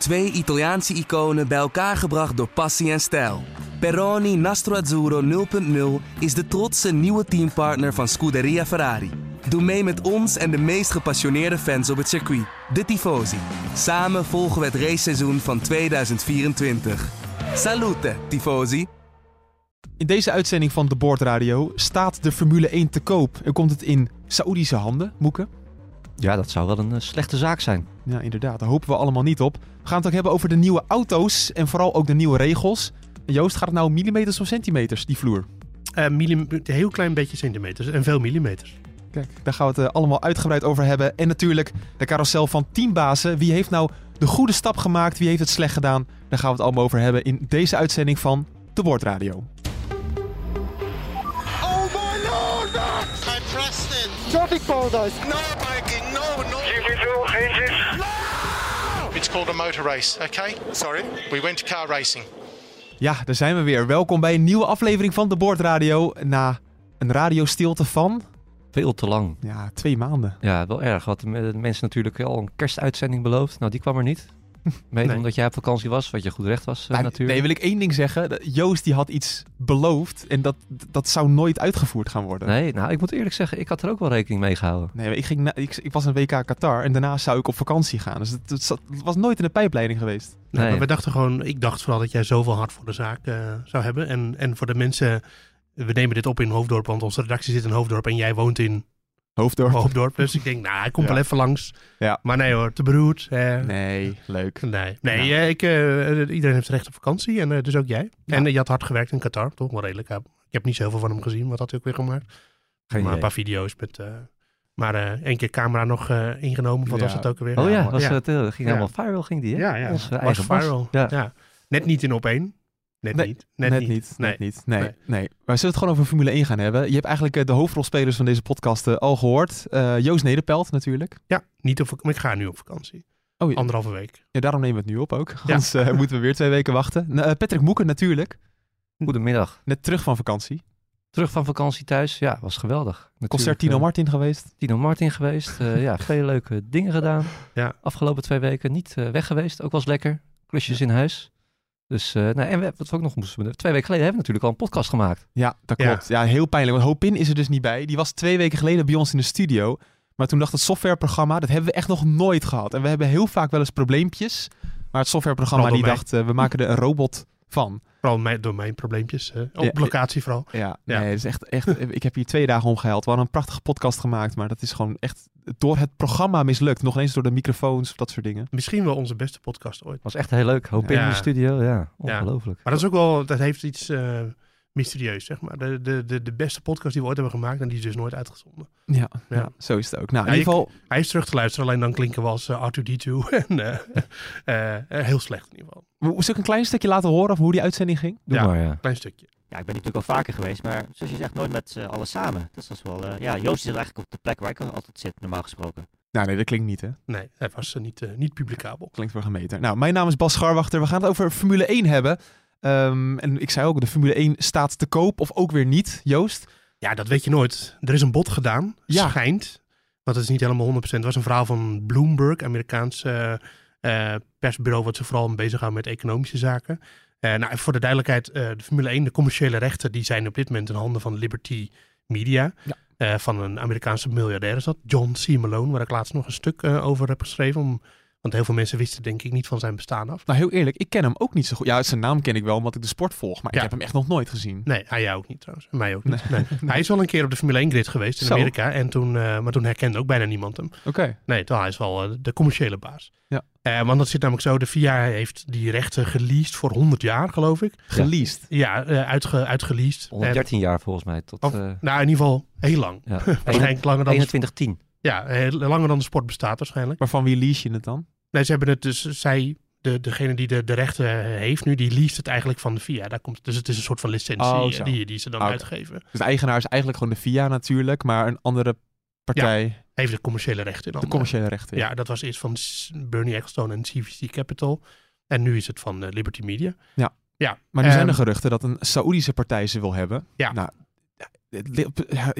Twee Italiaanse iconen bij elkaar gebracht door passie en stijl. Peroni Nastro Azzurro 0.0 is de trotse nieuwe teampartner van Scuderia Ferrari. Doe mee met ons en de meest gepassioneerde fans op het circuit, de Tifosi. Samen volgen we het raceseizoen van 2024. Salute, Tifosi! In deze uitzending van de Boordradio staat de Formule 1 te koop en komt het in Saoedische handen, Moeken? Ja, dat zou wel een uh, slechte zaak zijn. Ja, inderdaad. Daar hopen we allemaal niet op. We gaan het ook hebben over de nieuwe auto's en vooral ook de nieuwe regels. Joost, gaat het nou millimeters of centimeters, die vloer? Uh, een heel klein beetje centimeters en veel millimeters. Kijk, daar gaan we het uh, allemaal uitgebreid over hebben. En natuurlijk de carousel van teambazen. Wie heeft nou de goede stap gemaakt? Wie heeft het slecht gedaan? Daar gaan we het allemaal over hebben in deze uitzending van de Boordradio. Oh my lord! I pressed it! Traffic paradise! No, Mikey, no, no! It's called a motor race, okay? Sorry? We went to car racing. Ja, daar zijn we weer. Welkom bij een nieuwe aflevering van de Boordradio. Na een radiostilte van... Veel te lang. Ja, twee maanden. Ja, wel erg. Wat de mensen natuurlijk al een kerstuitzending beloofd. Nou, die kwam er niet. Mede nee. omdat jij op vakantie was, wat je goed recht was uh, nou, natuurlijk. Nee, wil ik één ding zeggen. Joost die had iets beloofd en dat, dat zou nooit uitgevoerd gaan worden. Nee, nou ik moet eerlijk zeggen, ik had er ook wel rekening mee gehouden. Nee, ik, ging na, ik, ik was een WK Qatar en daarna zou ik op vakantie gaan. Dus het, het, het was nooit in de pijpleiding geweest. Nee, nee, maar we dachten gewoon, ik dacht vooral dat jij zoveel hart voor de zaak uh, zou hebben. En, en voor de mensen, we nemen dit op in Hoofddorp, want onze redactie zit in Hoofddorp en jij woont in Hoofddorp. Hoofddorp. Dus ik denk, nou, hij komt Ja. wel even langs. Ja. Maar nee hoor, te beroerd. eh, Nee, leuk. Nee, nee Nou. eh, ik, eh, iedereen heeft recht op vakantie en eh, dus ook jij. Ja. En je had hard gewerkt in Qatar, toch wel redelijk. Ik heb niet zoveel van hem gezien, wat had hij ook weer gemaakt? Geen maar een paar video's met... eh, maar eh één keer camera nog eh, ingenomen, wat Ja. was het ook alweer? Oh ja, was Het, ging Ja. helemaal viral, ging die hè? Ja, ja. Onze was viral. Ja. Ja. Net niet in op één. Net Nee, niet. Net, Net, niet. niet. Nee. Net niet. Nee, Nee. nee. Maar zullen we het gewoon over Formule 1 gaan hebben? Je hebt eigenlijk eh, de hoofdrolspelers van deze podcast eh, al gehoord. Eh, Joost Nederpelt natuurlijk. Ja, niet op, maar ik ga nu op vakantie. Oh, ja, Anderhalve week. ja, daarom nemen we het nu op ook. Ja. Anders moeten we weer twee weken wachten. Patrick Moeken natuurlijk. Goedemiddag. Net terug van vakantie. Terug van vakantie thuis. Ja, was geweldig. Natuurlijk, Concert Tino Martin geweest. Tino Martin geweest. Eh, ja, veel leuke dingen gedaan. Ja. Afgelopen twee weken niet eh, weg geweest. Ook was lekker. Klusjes in huis. Dus, eh, nou, en we, wat we ook nog moesten we- Twee weken geleden hebben we natuurlijk al een podcast gemaakt. Ja, dat klopt. Ja, heel pijnlijk. Want Hopin is er dus niet bij. Die was twee weken geleden bij ons in de studio. Maar toen dacht het softwareprogramma, dat hebben we echt nog nooit gehad. En we hebben heel vaak wel eens probleempjes. Maar het softwareprogramma die dacht, eh, we maken er een robot van. Vooral mijn, door mijn probleempjes. eh, op Ja, locatie vooral. Ja, Ja. nee, het is echt, echt, ik heb hier twee dagen om gehaald. We hadden een prachtige podcast gemaakt, maar dat is gewoon echt door het programma mislukt. Nog eens door de microfoons of dat soort dingen. Misschien wel onze beste podcast ooit. Was echt heel leuk. Hoop in de studio. Ja, ongelooflijk. Maar dat is ook wel, dat heeft iets eh, mysterieus, zeg maar. De, de, de, de beste podcast die we ooit hebben gemaakt en die is dus nooit uitgezonden. Ja, ja. Ja. zo is het ook. Nou, Ja, in ieder geval, Hij is terug te luisteren, alleen dan klinken we als eh, R2D2. en, eh, eh, heel slecht in ieder geval. moet ik een klein stukje laten horen over hoe die uitzending ging? Doe Ja. maar, ja. Klein stukje. Ja, ik ben natuurlijk al vaker geweest, maar zoals je zegt, nooit met z'n allen samen. Dus dat is wel... eh, ja, Joost zit eigenlijk op de plek waar ik altijd zit, normaal gesproken. Nou, nee, dat klinkt niet, hè? Nee, hij was niet, niet publicabel. Klinkt voor gemeten. Nou, mijn naam is Bas Scharwachter. We gaan het over Formule 1 hebben. Ehm, en ik zei ook, de Formule 1 staat te koop of ook weer niet, Joost. Ja, dat weet je nooit. Er is een bod gedaan, Ja. schijnt. Want het is niet helemaal 100%. Het was een verhaal van Bloomberg, Amerikaans eh, persbureau, wat zich vooral bezighoudt met economische zaken. Eh, nou, voor de duidelijkheid, eh, de Formule 1, de commerciële rechten, die zijn op dit moment in handen van Liberty Media. Ja. Van een Amerikaanse miljardair is dat, John C. Malone, waar ik laatst nog een stuk over heb geschreven. Om, want heel veel mensen wisten denk ik niet van zijn bestaan af. Nou, heel eerlijk, ik ken hem ook niet zo goed. Ja, zijn naam ken ik wel, omdat ik de sport volg. Maar Ja. ik heb hem echt nog nooit gezien. Nee, hij jou ook niet trouwens. En Mij ook niet. Nee. Hij is wel een keer op de Formule 1 grid geweest in Zo. Amerika. En toen, eh, maar toen herkende ook bijna niemand hem. Oké. Nee, toch, hij is wel eh, de commerciële baas. Ja. Eh, want dat zit namelijk zo, de VIA heeft die rechten geleased voor 100 jaar, geloof ik. Geleased. Ja, eh, uitge, uitgeleased. 113 jaar volgens mij. Tot, of, eh, nou, in ieder geval heel lang. ja. Waarschijnlijk langer dan, de, 2110. ja, heel, langer dan de sport bestaat waarschijnlijk. Maar van wie lease je het dan? Nee, ze hebben het dus, zij, de, degene die de, de rechten eh, heeft nu, die least het eigenlijk van de VIA. Daar komt, dus het is een soort van licentie Oh, eh, die, die ze dan Oké. uitgeven. Dus de eigenaar is eigenlijk gewoon de VIA natuurlijk, maar een andere partij Heeft de commerciële rechten in de commerciële rechten. Ja, dat was eerst van Bernie Ecclestone en CVC Capital. En nu is het van eh, Liberty Media. Ja. Ja. Maar nu zijn ehm, er geruchten dat een Saoedische partij ze wil hebben. Ja. Nou, ja,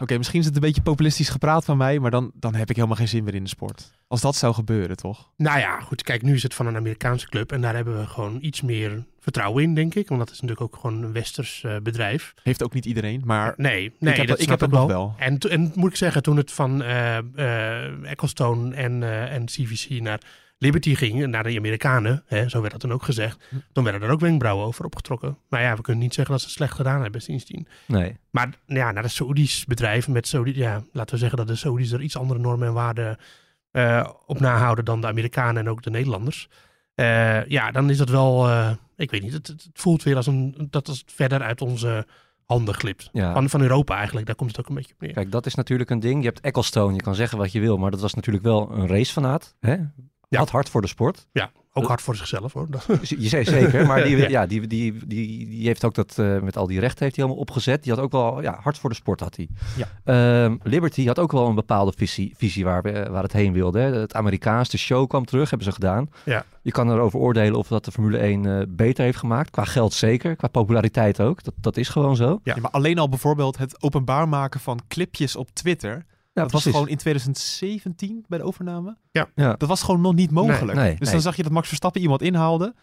Oké, misschien is het een beetje populistisch gepraat van mij, maar dan, dan heb ik helemaal geen zin meer in de sport. Als dat zou gebeuren, toch? Nou ja, goed. Kijk, nu is het van een Amerikaanse club. En daar hebben we gewoon iets meer vertrouwen in, denk ik. Want dat is natuurlijk ook gewoon een westers eh, bedrijf. Heeft ook niet iedereen, maar Nee, nee ik heb, dat ik heb het nog wel. En, en moet ik zeggen, toen het van eh, Ecclestone en, en CVC naar Liberty ging, naar de Amerikanen, hè, zo werd dat dan ook gezegd, Hm. dan werden er ook wenkbrauwen over opgetrokken. Maar ja, we kunnen niet zeggen dat ze het slecht gedaan hebben sindsdien. Nee. Maar ja, naar de Saoedisch bedrijf met Saudi, ja, laten we zeggen dat de Saoedi's er iets andere normen en waarden eh, op nahouden dan de Amerikanen en ook de Nederlanders. Eh, ja, dan is dat wel, eh, ik weet niet, het, het voelt weer als een, dat het verder uit onze handen glipt. Ja. Van, van Europa eigenlijk, daar komt het ook een beetje op neer. Kijk, dat is natuurlijk een ding. Je hebt Ecclestone, je kan zeggen wat je wil, maar dat was natuurlijk wel een racefanaat. Hè? Had hard voor de sport. Ja, ook hard voor zichzelf hoor. Je zei zeker, maar die, Ja. ja. die, die, die, die heeft ook dat eh, met al die rechten heeft hij helemaal opgezet. Die had ook wel, ja, hard voor de sport had hij. Ja. Ehm, Liberty had ook wel een bepaalde visie, visie waar, waar het heen wilde. Hè. Het Amerikaans, de show kwam terug, hebben ze gedaan. Ja. Je kan erover oordelen of dat de Formule 1 eh, beter heeft gemaakt. Qua geld zeker, qua populariteit ook. Dat, dat is gewoon zo. Ja. Ja, maar alleen al bijvoorbeeld het openbaar maken van clipjes op Twitter. Ja, dat was gewoon in 2017 bij de overname. Ja. Ja. Dat was gewoon nog niet mogelijk. Nee, dus nee. dan zag je dat Max Verstappen iemand inhaalde.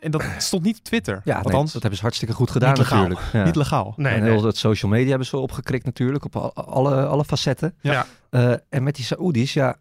En dat stond niet op Twitter. Ja, nee, Althans, dat hebben ze hartstikke goed gedaan Niet legaal. natuurlijk. Ja. niet legaal. Nee, en nee. heel het social media hebben ze opgekrikt natuurlijk, op al- alle, alle facetten. Ja. Eh, en met die Saoedi's, ja,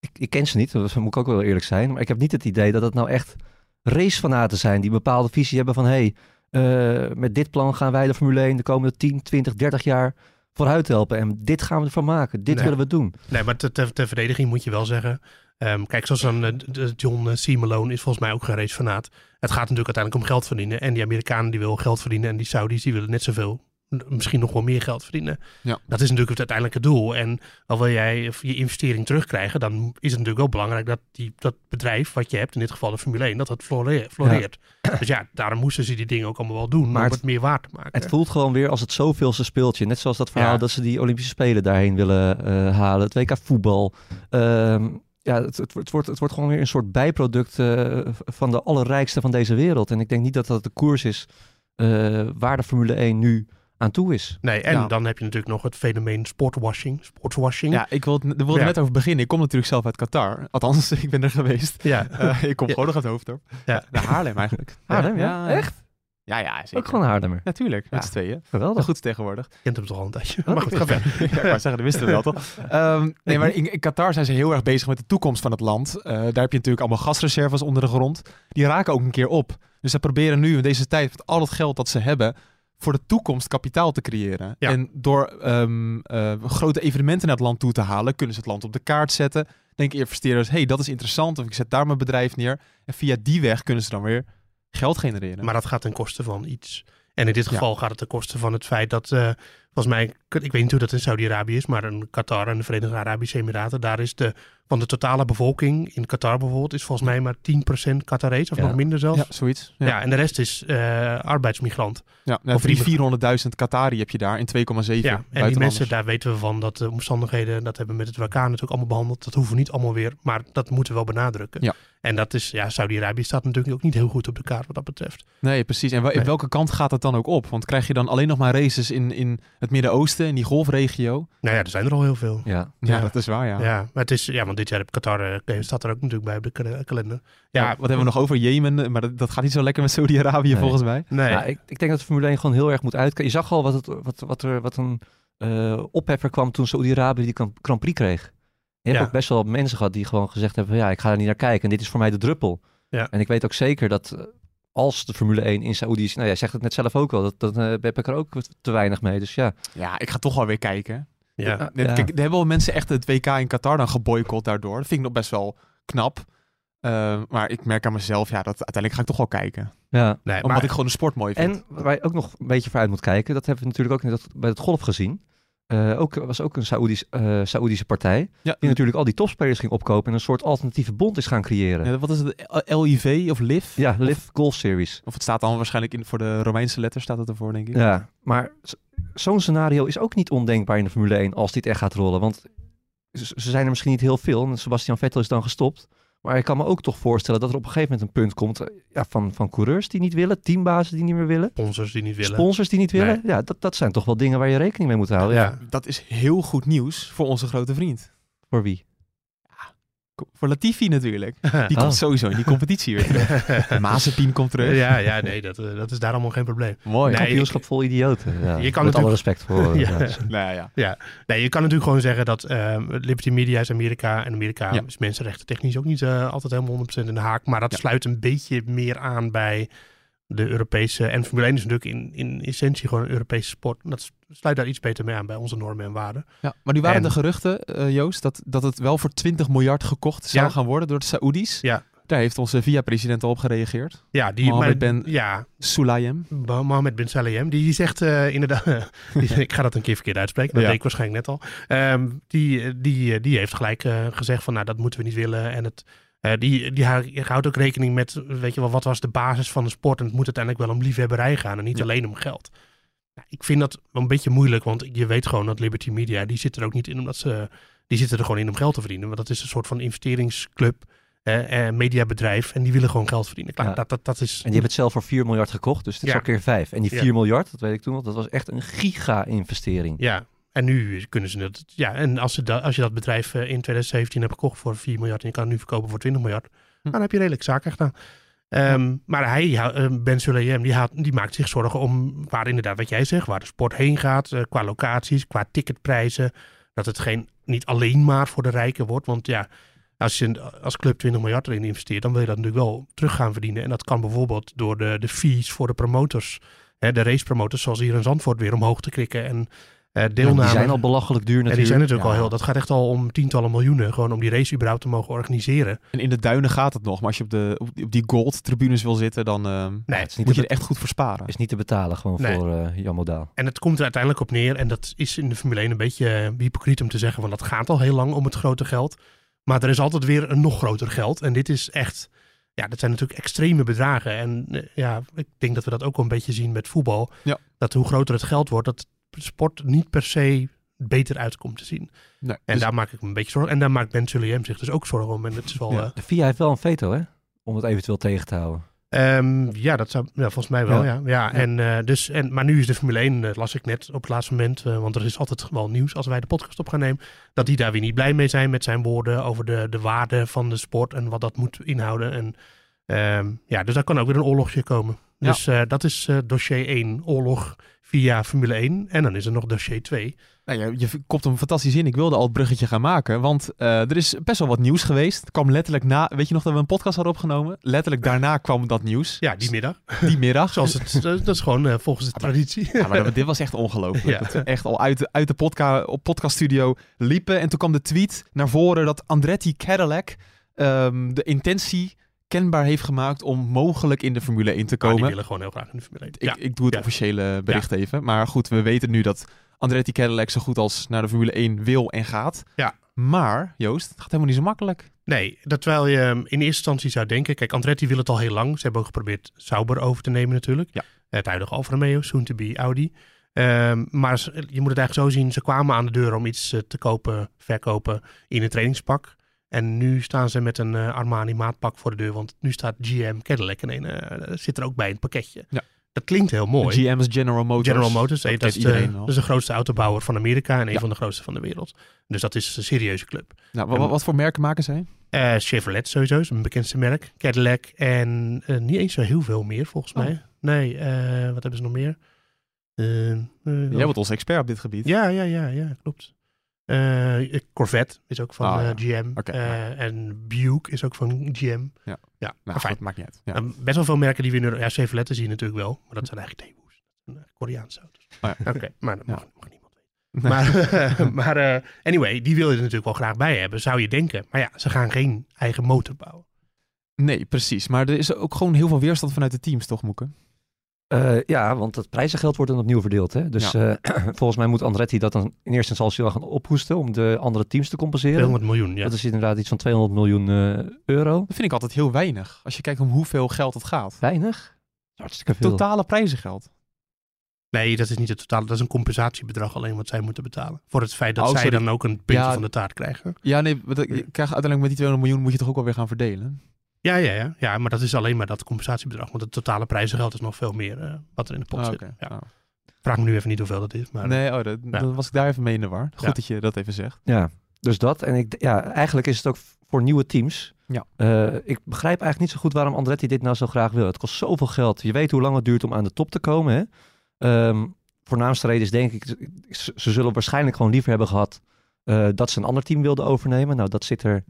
ik, ik ken ze niet, dat moet ik ook wel eerlijk zijn. Maar ik heb niet het idee dat het nou echt racefanaten zijn die een bepaalde visie hebben van... hé, hey, eh, met dit plan gaan wij de Formule 1 de komende 10, 20, 30 jaar vooruit helpen. En dit gaan we ervan maken, dit Nee. willen we doen. Nee, maar ter, ter, ter verdediging moet je wel zeggen. ehm, kijk, zoals dan eh, John eh, C. Malone is volgens mij ook geen racefanaat. Het gaat natuurlijk uiteindelijk om geld verdienen. En die Amerikanen die willen geld verdienen. En die Saudis die willen net zoveel. Misschien nog wel meer geld verdienen. Ja. Dat is natuurlijk het uiteindelijke doel. En al wil jij je investering terugkrijgen, dan is het natuurlijk wel belangrijk dat die, dat bedrijf wat je hebt, in dit geval de Formule 1, dat dat flore- floreert. Dus ja, daarom moesten ze die dingen ook allemaal wel doen. Maar om het- het meer waard te maken. Het voelt gewoon weer als het zoveelste speeltje. Net zoals dat verhaal Ja. dat ze die Olympische Spelen daarheen willen eh, halen. Het WK voetbal. Ehm, ja, het, het, het wordt, het wordt gewoon weer een soort bijproduct eh, van de allerrijkste van deze wereld. En ik denk niet dat dat de koers is eh, waar de Formule 1 nu aan toe is. Nee, en Ja. dan heb je natuurlijk nog het fenomeen sportwashing. Sportswashing. Ja, ik wilde, wilde Ja. net over beginnen. Ik kom natuurlijk zelf uit Qatar. Althans, ik ben er geweest. Ja. Eh, ik kom Ja. gewoon nog uit Hoofddorp. Ja. Naar Haarlem eigenlijk. Haarlem, ja? ja? Echt? Ja, ja, zeker. Ook gewoon Haarlemmer. Natuurlijk, met Ja. z'n tweeën. Geweldig. Goed tegenwoordig. Je kent hem toch al een tijdje. Maar goed, ga verder. ja, ik wou zeggen, dat wisten we wel toch? Ehm, nee, maar in, in Qatar zijn ze heel erg bezig met de toekomst van het land. Eh, daar heb je natuurlijk allemaal gasreserves onder de grond. Die raken ook een keer op. Dus ze proberen nu in deze tijd met al het geld dat ze hebben voor de toekomst kapitaal te creëren. Ja. En door ehm, eh, grote evenementen naar het land toe te halen, kunnen ze het land op de kaart zetten. Denken investeerders, hey, dat is interessant, of ik zet daar mijn bedrijf neer. En via die weg kunnen ze dan weer geld genereren. Maar dat gaat ten koste van iets. En in dit Ja. geval gaat het ten koste van het feit dat, eh, volgens mij, ik weet niet hoe dat in Saudi-Arabië is, maar in Qatar en de Verenigde Arabische Emiraten, daar is de, van de totale bevolking in Qatar bijvoorbeeld, is volgens mij maar 10% Qatarees, of Ja. nog minder zelfs. ja, zoiets. Ja, en de rest is eh, arbeidsmigrant. ja. Nou, Of iemand- 400.000 Qatari heb je daar in 2,7 Ja, en die mensen, daar weten we van dat de omstandigheden, dat hebben we met het WK natuurlijk allemaal behandeld. Dat hoeven we niet allemaal weer, maar dat moeten we wel benadrukken. Ja. En dat is, ja, Saudi-Arabië staat natuurlijk ook niet heel goed op de kaart wat dat betreft. Nee, precies. En Nee. welke kant gaat het dan ook op? Want krijg je dan alleen nog maar races in, in het Midden-Oosten, in die golfregio? Nou ja, er zijn er al heel veel. Ja. Ja, Ja. dat is waar, ja. Ja, maar het is, ja, want dit jaar heb Qatar, eh, staat er ook natuurlijk bij op de kal- kalender. Ja, Ja, wat hebben we nog over? Jemen, maar dat, dat gaat niet zo lekker met Saudi-Arabië Nee. volgens mij. Nee, Ja, ik, ik denk dat de Formule 1 gewoon heel erg moet uitkijken. Je zag al wat, het, wat, wat, er, wat een eh opheffer kwam toen Saudi-Arabië die Grand- Prix kreeg. Je hebt ook best wel mensen gehad die gewoon gezegd hebben... van, ja, ik ga er niet naar kijken en dit is voor mij de druppel. Ja. En ik weet ook zeker dat eh, als de Formule 1 in Saoedi is... Nou, jij zegt het net zelf ook wel, dat, dat eh, heb ik er ook te weinig mee. Dus ja, Ja, ik ga toch wel weer kijken. ja. Ja. Net- Kijk, er hebben wel mensen echt het WK in Qatar dan geboycott daardoor. Dat vind ik nog best wel knap. Eh, maar ik merk aan mezelf, ja, dat uiteindelijk ga ik toch wel kijken. ja. nee, Omdat maar, ik gewoon de sport mooi vind. En waar je ook nog een beetje vooruit moet kijken... dat hebben we natuurlijk ook net bij het golf gezien... Eh, ook, was ook een Saoedisch, eh, Saoedische partij... ja, die natuurlijk al die topspelers ging opkopen... en een soort alternatieve bond is gaan creëren. ja, wat is het? LIV of LIV? Ja, Live Golf Series. Of het staat dan waarschijnlijk in, voor de Romeinse letters staat het ervoor, denk ik. Ja, maar zo'n scenario is ook niet ondenkbaar in de Formule 1 als dit echt gaat rollen. Want ze zijn er misschien niet heel veel. En Sebastian Vettel is dan gestopt. Maar ik kan me ook toch voorstellen dat er op een gegeven moment een punt komt eh, ja, van, van coureurs die niet willen, teambazen die niet meer willen, Sponsors die niet willen. sponsors die niet willen. Nee. Ja, dat, dat zijn toch wel dingen waar je rekening mee moet houden. Ja. Ja. Dat is heel goed nieuws voor onze grote vriend. Voor wie? Voor Latifi natuurlijk. Die Oh. komt sowieso in die competitie weer terug. Mazepin komt terug. ja, ja, nee, dat, eh, dat is daar allemaal geen probleem. Mooi. Nee, Kampioenschap vol idioten. Ja, Je kan met alle respect voor. Ja. ja. Nou ja. Nee, je kan natuurlijk gewoon zeggen dat eh, Liberty Media is Amerika. En Amerika Ja. is mensenrechten technisch ook niet eh, altijd helemaal 100% in de haak. Maar dat Ja. sluit een beetje meer aan bij de Europese. En Formule 1 is natuurlijk in, in essentie gewoon een Europese sport. Dat sluit daar iets beter mee aan bij onze normen en waarden. Ja, maar nu waren En- de geruchten, eh, Joost, dat, dat het wel voor 20 miljard gekocht zou Ja. gaan worden door de Saoedi's. Ja. Daar heeft onze VIA-president al op gereageerd. Ja, die, Mohammed Ben- ja, Sulayem. Mo- Mohammed bin Salem, die zegt eh, inderdaad, die- ik ga dat een keer verkeerd uitspreken, dat Ja. deed ik waarschijnlijk net al. Ehm, die, die, die heeft gelijk eh, gezegd van, nou dat moeten we niet willen. En het, eh, die, die hou- houdt ook rekening met, weet je wel, wat was de basis van de sport. En het moet uiteindelijk wel om liefhebberij gaan en niet Ja. alleen om geld. Nou, ik vind dat een beetje moeilijk, want je weet gewoon dat Liberty Media, die zit er ook niet in omdat ze, die zitten er gewoon in om geld te verdienen. Want dat is een soort van investeringsclub, eh, mediabedrijf en die willen gewoon geld verdienen. Klaar, Ja. dat, dat, dat is... En die hebben het zelf voor 4 miljard gekocht, dus dit is Ja. al keer 5. En die Ja. 4 miljard, dat weet ik toen nog, dat was echt een giga-investering. Ja, en nu kunnen ze het. Ja, en als, ze als je dat bedrijf eh, in 2017 hebt gekocht voor 4 miljard en je kan het nu verkopen voor 20 miljard, Hm. dan heb je redelijk zaken gedaan. Ehm, Maar hij, eh, Ben Sulayem, die, haalt- die maakt zich zorgen om waar inderdaad wat jij zegt, waar de sport heen gaat, eh, qua locaties, qua ticketprijzen. Dat het geen, niet alleen maar voor de rijken wordt. Want ja, als je als club 20 miljard erin investeert, dan wil je dat natuurlijk wel terug gaan verdienen. En dat kan bijvoorbeeld door de, de fees voor de promotors, hè, de racepromotors, zoals hier in Zandvoort, weer omhoog te krikken. En eh Ja, deelname. die zijn al belachelijk duur En natuurlijk. die zijn natuurlijk Ja. al heel. Dat gaat echt al om tientallen miljoenen. Gewoon om die race überhaupt te mogen organiseren. En in de duinen gaat het nog. Maar als je op, de, op, die- op die gold-tribunes wil zitten, dan eh, Nee, het is niet moet je er echt goed voor sparen. Is niet te betalen gewoon Nee. voor eh Jan Modaal. En het komt er uiteindelijk op neer. En dat is in de Formule 1 een beetje eh, hypocriet om te zeggen. Want dat gaat al heel lang om het grote geld. Maar er is altijd weer een nog groter geld. En dit is echt. Ja, dat zijn natuurlijk extreme bedragen. En eh, ja, ik denk dat we dat ook wel een beetje zien met voetbal. Ja. Dat hoe groter het geld wordt, dat sport niet per se beter uitkomt te zien. Nee, En dus- daar maak ik me een beetje zorgen. En daar maakt Ben Sulliam zich dus ook zorgen om. En het is wel. Ja. eh, De FIA heeft wel een veto, hè? Om het eventueel tegen te houden. Ehm, ja, dat zou ja, volgens mij wel, ja. Ja. ja. En, eh, dus, en, maar nu is de Formule 1, eh, las ik net op het laatste moment, eh, want er is altijd wel nieuws als wij de podcast op gaan nemen, dat die daar weer niet blij mee zijn met zijn woorden over de, de waarde van de sport en wat dat moet inhouden. En ehm, ja, dus daar kan ook weer een oorlogje komen. Ja. Dus eh, dat is eh, dossier 1, oorlog via Formule 1. En dan is er nog dossier 2. Nou, je, je kopt hem fantastisch in. Ik wilde al het bruggetje gaan maken. Want eh, er is best wel wat nieuws geweest. Het kwam letterlijk na. Weet je nog dat we een podcast hadden opgenomen? Letterlijk daarna kwam dat nieuws. Ja, die middag. Die middag. Zoals het, dat is gewoon eh, volgens de traditie. Ja, maar dit was echt ongelooflijk. Ja. Dat we echt al uit de, uit de podca op podcaststudio liepen. En toen kwam de tweet naar voren dat Andretti Cadillac ehm, de intentie kenbaar heeft gemaakt om mogelijk in de Formule 1 te die komen. willen gewoon heel graag in de Formule 1. Ik, Ja. ik doe het Ja. officiële bericht even. Maar goed, we weten nu dat Andretti Cadillac zo goed als naar de Formule 1 wil en gaat. Ja. Maar, Joost, het gaat helemaal niet zo makkelijk. Nee, dat terwijl je in eerste instantie zou denken... Kijk, Andretti wil het al heel lang. Ze hebben ook geprobeerd Sauber over te nemen natuurlijk. Ja. Het huidige Alfa Romeo, soon to be Audi. Ehm, maar je moet het eigenlijk zo zien. Ze kwamen aan de deur om iets eh, te kopen, verkopen in een trainingspak. En nu staan ze met een eh, Armani maatpak voor de deur. Want nu staat GM Cadillac en een, eh, zit er ook bij in het pakketje. Ja. Dat klinkt heel mooi. GM is General Motors. General Motors, dat is de, dat is de grootste autobouwer van Amerika en een Ja. van de grootste van de wereld. Dus dat is een serieuze club. Nou, wa- wa- wat voor merken maken zij? Eh, Chevrolet sowieso, is mijn bekendste merk. Cadillac en eh, niet eens zo heel veel meer volgens Oh. mij. Nee, eh, wat hebben ze nog meer? Eh, eh, Jij wordt onze expert op dit gebied. ja, ja, ja, ja, klopt. Eh, Corvette is ook van Ah, eh. GM. Eh, ja. En Buick is ook van GM. Ja. ja Nou, goed, maakt niet uit. Ja. Best wel veel merken die we in Euro- Ja, Chevrolet zie je natuurlijk wel. Maar dat zijn eigenlijk Daewoo's. Koreaanse auto's. Oh ja. Oké, maar dat mag, mag niemand weten. Maar, maar anyway, die wil je er natuurlijk wel graag bij hebben, zou je denken. Maar ja, ze gaan geen eigen motor bouwen. Nee, precies. Maar er is ook gewoon heel veel weerstand vanuit de teams, toch, Moeke? Eh, ja, want het prijzengeld wordt dan opnieuw verdeeld. Hè? Dus eh, volgens mij moet Andretti dat dan in eerste instantie wel gaan ophoesten om de andere teams te compenseren. 200 miljoen, ja. Dat is inderdaad iets van 200 miljoen eh, euro. Dat vind ik altijd heel weinig. Als je kijkt om hoeveel geld het gaat. Weinig? Hartstikke veel. Totale prijzengeld. Nee, dat is niet het totale. Dat is een compensatiebedrag alleen wat zij moeten betalen. Voor het feit dat Oh, zij dan ook een puntje Ja. van de taart krijgen. Ja, nee, je krijgt uiteindelijk met die 200 miljoen moet je toch ook wel weer gaan verdelen? Ja, ja, ja. ja, maar dat is alleen maar dat compensatiebedrag. Want het totale prijzengeld is nog veel meer eh, wat er in de pot Ah, zit. oké. Ja. Ah. Vraag me nu even niet hoeveel dat is. Maar Nee, oh, dat, Ja. dan was ik daar even mee in de war. Goed Ja. dat je dat even zegt. Ja, dus dat. En ik, ja, eigenlijk is het ook voor nieuwe teams. Ja. Eh, ik begrijp eigenlijk niet zo goed waarom Andretti dit nou zo graag wil. Het kost zoveel geld. Je weet hoe lang het duurt om aan de top te komen. Hè? Ehm, voornaamste reden is denk ik, ze, ze zullen waarschijnlijk gewoon liever hebben gehad eh, dat ze een ander team wilden overnemen. Nou, dat zit er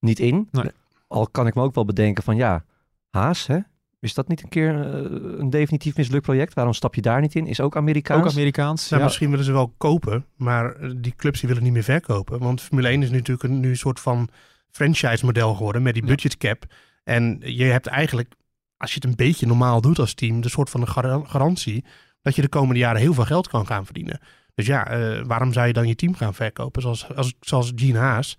niet in. Nee. Al kan ik me ook wel bedenken van ja, Haas, hè? Is dat niet een keer eh, een definitief mislukt project? Waarom stap je daar niet in? Is ook Amerikaans. Ook Amerikaans. Nou, ja. misschien willen ze wel kopen, maar eh, die clubs die willen niet meer verkopen. Want Formule 1 is natuurlijk een, nu een soort van franchise-model geworden met die budget cap. En je hebt eigenlijk, als je het een beetje normaal doet als team, de soort van een gar- garantie dat je de komende jaren heel veel geld kan gaan verdienen. Dus ja, eh, waarom zou je dan je team gaan verkopen? Zoals, als, zoals Gene Haas,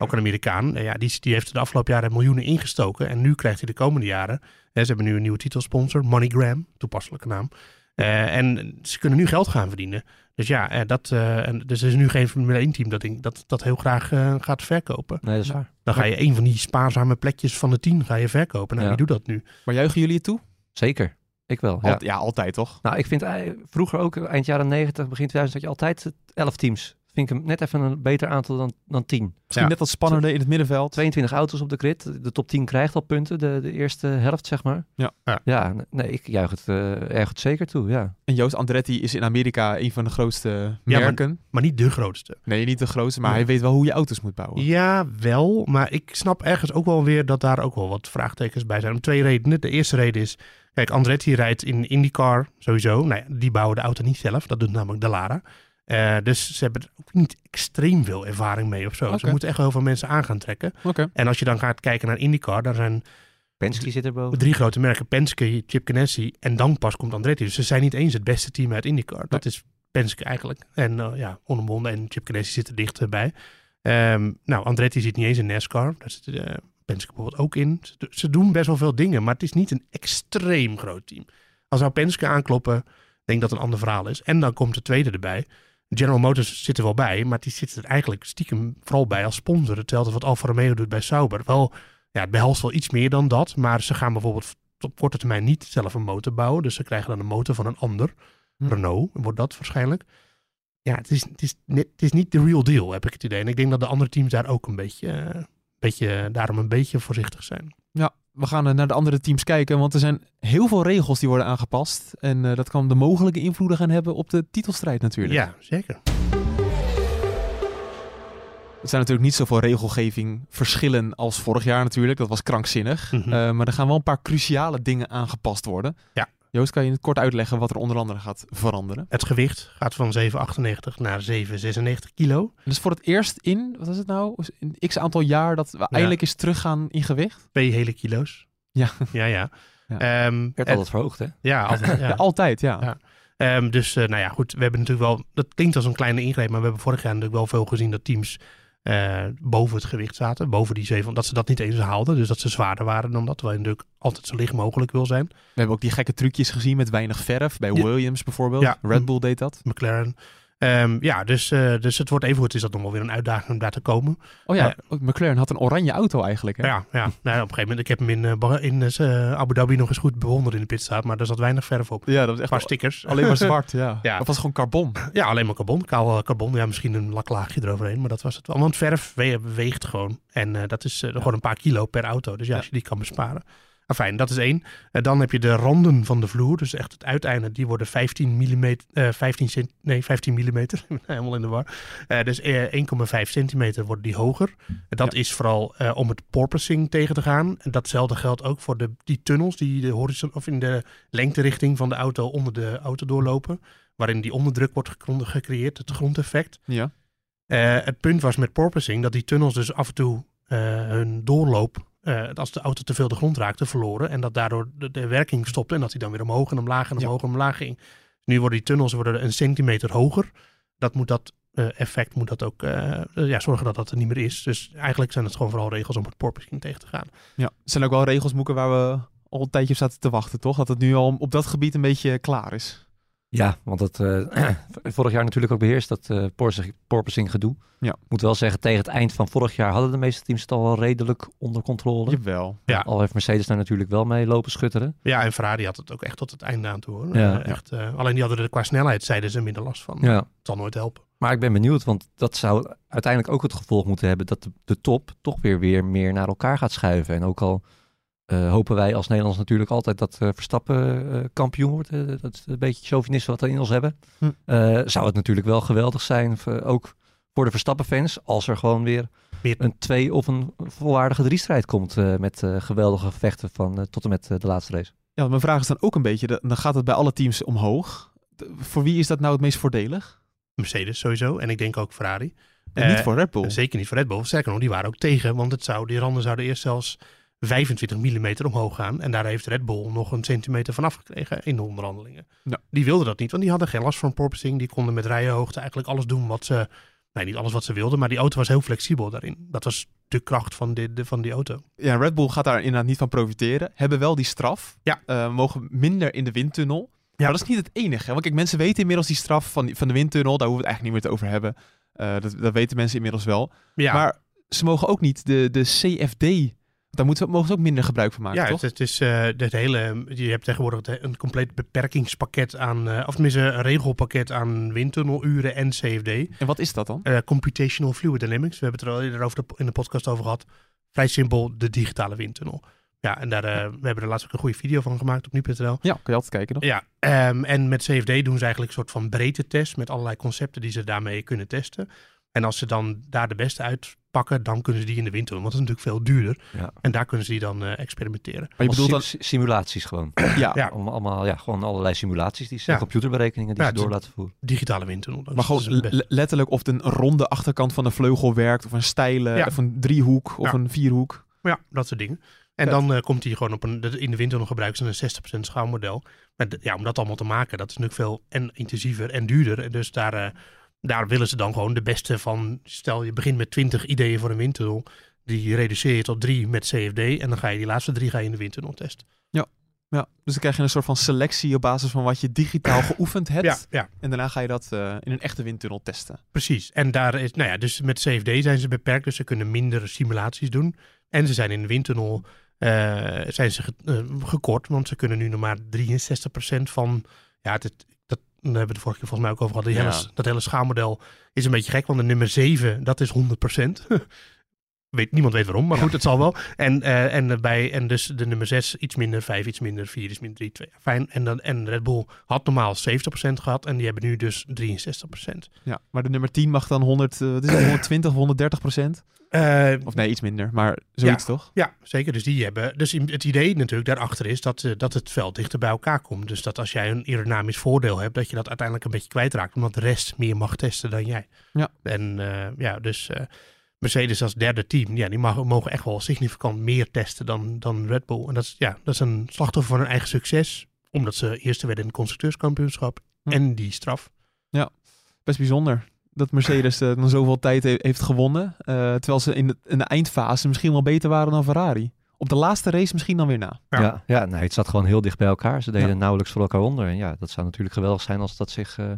ook een Amerikaan, eh, ja, die, die heeft de afgelopen jaren miljoenen ingestoken. En nu krijgt hij de komende jaren, hè, ze hebben nu een nieuwe titelsponsor, MoneyGram, toepasselijke naam. Eh, en ze kunnen nu geld gaan verdienen. Dus ja, eh, dat, eh, en, dus er is nu geen Formule 1 team dat, ik- dat, dat heel graag gaat verkopen. Nee, dat is waar. Dan ga je een van die spaarzame plekjes van de tien ga je verkopen. Nou, Ja. wie doet dat nu? Maar juichen jullie het toe? Zeker. Ik wel. Ja, Ja. ja altijd toch? Nou, ik vind vroeger ook, eind jaren 90, begin 2000, had je altijd 11 teams. Vind ik hem net even een beter aantal dan, dan 10. Misschien Ja. net wat spannender in het middenveld. 22 auto's op de grid. De top 10 krijgt al punten, de, de eerste helft, zeg maar. Ja. Ja. Ja, nee, ik juich het eh erg goed zeker toe, ja. En Joost Andretti is in Amerika een van de grootste merken. Maar niet de grootste. Nee, niet de grootste, maar hij weet wel hoe je auto's moet bouwen. Ja, wel. Maar ik snap ergens ook wel weer dat daar ook wel wat vraagtekens bij zijn. Om twee redenen. De eerste reden is, kijk, Andretti rijdt in IndyCar sowieso. Nou ja, die bouwen de auto niet zelf. Dat doet namelijk Dallara. Eh dus ze hebben er ook niet extreem veel ervaring mee of zo. Ze moeten echt heel veel mensen aan gaan trekken. Oké. En als je dan gaat kijken naar IndyCar, daar zijn Penske zit erboven. drie grote merken. Penske, Chip Ganassi en dan pas komt Andretti. Dus ze zijn niet eens het beste team uit IndyCar. Dat is Penske eigenlijk. En eh, ja, onomwonden en Chip Ganassi zit er dichterbij. Ehm nou, Andretti zit niet eens in NASCAR. Daar zit eh, Penske bijvoorbeeld ook in. Ze, ze doen best wel veel dingen, maar het is niet een extreem groot team. Als nou Penske aankloppen, denk ik dat het een ander verhaal is. En dan komt de tweede erbij. General Motors zit er wel bij, maar die zit er eigenlijk stiekem vooral bij als sponsor. Hetzelfde wat Alfa Romeo doet bij Sauber. Wel, ja, het behelst wel iets meer dan dat, maar ze gaan bijvoorbeeld op korte termijn niet zelf een motor bouwen. Dus ze krijgen dan een motor van een ander. Hm. Renault wordt dat waarschijnlijk. Ja, het is, het, is, het is niet de real deal, heb ik het idee. En ik denk dat de andere teams daar ook een beetje, eh, beetje daarom een beetje voorzichtig zijn. Ja, we gaan eh, naar de andere teams kijken, want er zijn heel veel regels die worden aangepast. En eh, dat kan de mogelijke invloeden gaan hebben op de titelstrijd natuurlijk. Ja, zeker. Er zijn natuurlijk niet zoveel regelgeving verschillen als vorig jaar natuurlijk. Dat was krankzinnig. Mhm. Eh, maar er gaan wel een paar cruciale dingen aangepast worden. Ja. Joost, kan je het kort uitleggen wat er onder andere gaat veranderen? Het gewicht gaat van 7,98 naar 7,96 kilo. Dus voor het eerst in, wat is het nou, in x aantal jaar dat we eindelijk eens teruggaan in gewicht? Twee hele kilo's. Ja. Ja, ja. Ja. Ehm, Werd altijd verhoogd, hè? ja, altijd, ja. Ja, altijd, ja. Ja. Ehm, dus eh, nou ja, goed. We hebben natuurlijk wel. Dat klinkt als een kleine ingreep, maar we hebben vorig jaar natuurlijk wel veel gezien dat teams eh, boven het gewicht zaten. Boven die zeven. Dat ze dat niet eens haalden. Dus dat ze zwaarder waren dan dat. Terwijl je natuurlijk altijd zo licht mogelijk wil zijn. We hebben ook die gekke trucjes gezien met weinig verf. Bij Ja. Williams bijvoorbeeld. Ja. Red Bull deed dat. McLaren. Ehm, ja, dus, eh, dus het wordt even goed. Is dat nog wel weer een uitdaging om daar te komen? Oh ja, ook McLaren had een oranje auto eigenlijk. Hè? Ja, ja. Nou, op een gegeven moment. Ik heb hem in, eh, in eh, Abu Dhabi nog eens goed bewonderd in de pitstraat. Maar daar zat weinig verf op. Ja, dat was Een echt paar stickers. alleen maar zwart. Ja. Ja. Of was het gewoon carbon? Ja, alleen maar carbon. Kaal carbon. Ja, misschien een laklaagje eroverheen, maar dat was het wel. Want verf we- weegt gewoon. En eh, dat is gewoon een paar kilo per auto. Dus ja, als je die kan besparen. Fijn, dat is één. En dan heb je de randen van de vloer. Dus echt het uiteinde. Die worden 15 mm, eh 15 cent, nee, 15 millimeter. Ik ben helemaal in de war. Eh, dus eh, 1,5 centimeter worden die hoger. Dat is vooral eh, om het porpoising tegen te gaan. En datzelfde geldt ook voor de, die tunnels die de horizon of in de lengterichting van de auto onder de auto doorlopen. Waarin die onderdruk wordt gecreëerd, het grondeffect. Ja. Eh, het punt was met porpoising dat die tunnels dus af en toe eh, hun doorloop, eh, als de auto te veel de grond raakte, verloren. En dat daardoor de, de werking stopte en dat hij dan weer omhoog en omlaag en Ja. omhoog en omlaag ging. Nu worden die tunnels worden een centimeter hoger. Dat moet dat eh, effect moet dat ook eh, ja, zorgen dat dat er niet meer is. Dus eigenlijk zijn het gewoon vooral regels om het porpoising tegen te gaan. ja. Er zijn ook wel regels, Moeken, waar we al een tijdje op zaten te wachten, toch? Dat het nu al op dat gebied een beetje klaar is. Ja, want het eh, vorig jaar natuurlijk ook beheerst, dat Porsche- porpoising gedoe. Ja. Moet wel zeggen, tegen het eind van vorig jaar hadden de meeste teams het al wel redelijk onder controle. Jawel. Ja. Al heeft Mercedes daar natuurlijk wel mee lopen schutteren. Ja, en Ferrari had het ook echt tot het einde aan toe hoor. Ja. Eh, echt, alleen die hadden er qua snelheid, zeiden ze, minder last van. Ja. Het zal nooit helpen. Maar ik ben benieuwd, want dat zou uiteindelijk ook het gevolg moeten hebben dat de, de top toch weer, weer meer naar elkaar gaat schuiven. En ook al eh, hopen wij als Nederlands natuurlijk altijd dat eh, Verstappen eh, kampioen wordt. dat is een beetje chauvinisme wat we in ons hebben. Hm. Eh, zou het natuurlijk wel geweldig zijn, ook voor de Verstappen-fans, als er gewoon weer Meer- een twee of een volwaardige driestrijd komt eh, met eh, geweldige gevechten van tot en met de laatste race. Ja, mijn vraag is dan ook een beetje, dan gaat het bij alle teams omhoog. De- voor wie is dat nou het meest voordelig? Mercedes sowieso. En ik denk ook Ferrari. En niet voor Red Bull. Zeker niet voor Red Bull. Sterker nog, die waren ook tegen. Want het zou, die randen zouden eerst zelfs 25 mm omhoog gaan. En daar heeft Red Bull nog een centimeter van afgekregen in de onderhandelingen. Ja. Die wilden dat niet, want die hadden geen last van porpoising. Die konden met rijenhoogte eigenlijk alles doen wat ze... Nee, niet alles wat ze wilden, maar die auto was heel flexibel daarin. Dat was de kracht van, dit, de, van die auto. Ja, Red Bull gaat daar inderdaad niet van profiteren. Hebben wel die straf. Ja. Eh, mogen minder in de windtunnel. Maar dat is niet het enige. Want kijk, mensen weten inmiddels die straf van, die- van de windtunnel. Daar hoeven we het eigenlijk niet meer te over hebben. Eh, dat, dat weten mensen inmiddels wel. Ja, Maar ze mogen ook niet de, de CFD. Daar moeten, mogen ze ook minder gebruik van maken, ja, toch? het, het is eh, het hele. Je hebt tegenwoordig een compleet beperkingspakket aan. eh, of tenminste, een regelpakket aan windtunneluren en CFD. En wat is dat dan? Eh, computational Fluid Dynamics. We hebben het er al eerder over de, in de podcast over gehad. Vrij simpel, de digitale windtunnel. Ja, en daar, we hebben er laatst ook een goede video van gemaakt op nu.nl. Ja, kan je altijd kijken nog. Ja, ehm, en met CFD doen ze eigenlijk een soort van breedte test met allerlei concepten die ze daarmee kunnen testen. En als ze dan daar de beste uitpakken, dan kunnen ze die in de windtunnel. Want dat is natuurlijk veel duurder. Ja. En daar kunnen ze die dan eh, experimenteren. Maar je bedoelt dan... Sim- simulaties gewoon. Ja, Ja. Om, allemaal, ja, gewoon allerlei simulaties, die Ja. computerberekeningen die Ja, ze door is- laten voeren. Digitale windtunnel. Dat maar gewoon letterlijk of het een ronde achterkant van de vleugel werkt. Of een steile, Ja. of een driehoek, of Ja. een vierhoek. Ja, dat soort dingen. En Vet. dan eh, komt hij gewoon op een. In de windtunnel gebruiken ze een 60% schaalmodel. Maar ja, om dat allemaal te maken, dat is natuurlijk veel en intensiever en duurder. En dus daar, eh, daar willen ze dan gewoon de beste van. Stel, je begint met 20 ideeën voor een windtunnel. Die reduceer je tot drie met CFD. En dan ga je die laatste drie ga je in de windtunnel testen. Ja, dus dan krijg je een soort van selectie op basis van wat je digitaal geoefend hebt. Ja, ja, En daarna ga je dat eh, in een echte windtunnel testen. precies. En daar is, nou ja, dus met CFD zijn ze beperkt. Dus ze kunnen minder simulaties doen. En ze zijn in de windtunnel eh, zijn ze ge- eh, gekort. Want ze kunnen nu nog maar 63% van. Ja, het, daar hebben we de vorige keer volgens mij ook over gehad. Ja. hele, dat hele schaalmodel is een beetje gek. Want de nummer 7, dat is 100%. Weet, niemand weet waarom, maar goed, het zal wel. En, eh, en, bij, en dus de nummer 6 iets minder, 5 iets minder, 4 is minder, 3, 2. Fijn. En, dan, en Red Bull had normaal 70% gehad en die hebben nu dus 63%. Ja, maar de nummer 10 mag dan 100, eh, wat is het, 120, 130 procent? Eh, Of nee, iets minder, maar zoiets toch? Ja, zeker. Dus die hebben. Dus het idee natuurlijk daarachter is dat, dat het veld dichter bij elkaar komt. Dus dat als jij een aerodynamisch voordeel hebt, dat je dat uiteindelijk een beetje kwijtraakt. Omdat de rest meer mag testen dan jij. Ja. En ja, dus Mercedes als derde team, ja, die mag, mogen echt wel significant meer testen dan, dan Red Bull. En dat is, ja, dat is een slachtoffer van hun eigen succes. Omdat ze eerste werden in het constructeurskampioenschap. Hm. En die straf. Best bijzonder dat Mercedes eh, dan zoveel tijd he- heeft gewonnen. eh, terwijl ze in de, in de eindfase misschien wel beter waren dan Ferrari. Op de laatste race misschien dan weer na. Ja. Ja, ja, nee, het zat gewoon heel dicht bij elkaar. Ze deden Ja. nauwelijks voor elkaar onder. En ja, dat zou natuurlijk geweldig zijn als dat zich eh,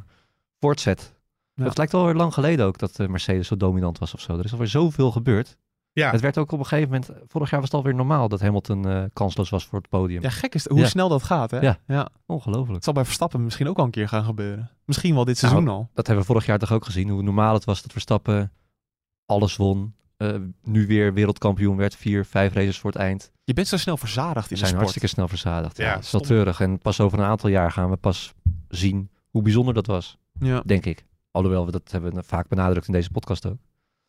voortzet. Ja. Het lijkt wel weer lang geleden ook dat eh, Mercedes zo dominant was of zo. Er is alweer zoveel gebeurd. Ja, Het werd ook op een gegeven moment, vorig jaar was het alweer normaal dat Hamilton eh, kansloos was voor het podium. Ja, gek is het, hoe Ja. snel dat gaat, hè? Ja. ja. Ongelooflijk. Het zal bij Verstappen misschien ook al een keer gaan gebeuren. Misschien wel dit seizoen al. Dat hebben we vorig jaar toch ook gezien. Hoe normaal het was dat Verstappen alles won. eh, nu weer wereldkampioen werd. Vier, vijf races voor het eind. Je bent zo snel verzadigd in We de zijn sport. hartstikke snel verzadigd. Ja, Ja, het is wel treurig. En pas over een aantal jaar gaan we pas zien hoe bijzonder dat was. Ja. Denk ik. Alhoewel, we dat hebben we vaak benadrukt in deze podcast ook.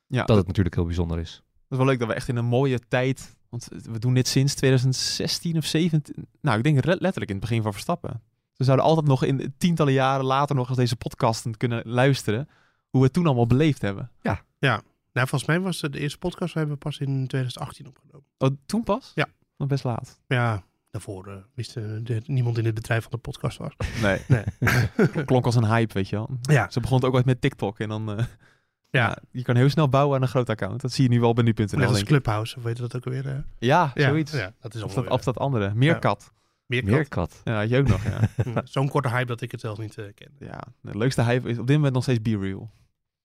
Ja, Dat het natuurlijk heel bijzonder is. Dat is wel leuk dat we echt in een mooie tijd. Want we doen dit sinds 2016 of 17. Nou, ik denk letterlijk in het begin van Verstappen. We zouden altijd nog in tientallen jaren later nog eens deze podcasten kunnen luisteren. Hoe we het toen allemaal beleefd hebben. nou, volgens mij was het de eerste podcast, we hebben pas in 2018 opgenomen. Oh, toen pas? Ja. Nog best laat. Ja, daarvoor eh, wist eh, de- niemand in het bedrijf van de podcast was. Nee. Nee. Klonk als een hype, weet je wel. Ja. Ze begon het ook ooit met TikTok. En dan... eh, Ja. ja, je kan heel snel bouwen aan een groot account. Dat zie je nu wel bij nu.nl. Net als. Clubhouse, of weet je dat ook alweer? eh? Ja, ja, zoiets. Ja, dat is Of dat, of dat andere. Meerkat. Meer, Meerkat. Ja, had je ook nog, ja. Zo'n korte hype dat ik het zelf niet uh, ken. ja, de leukste hype is op dit moment nog steeds Be Real.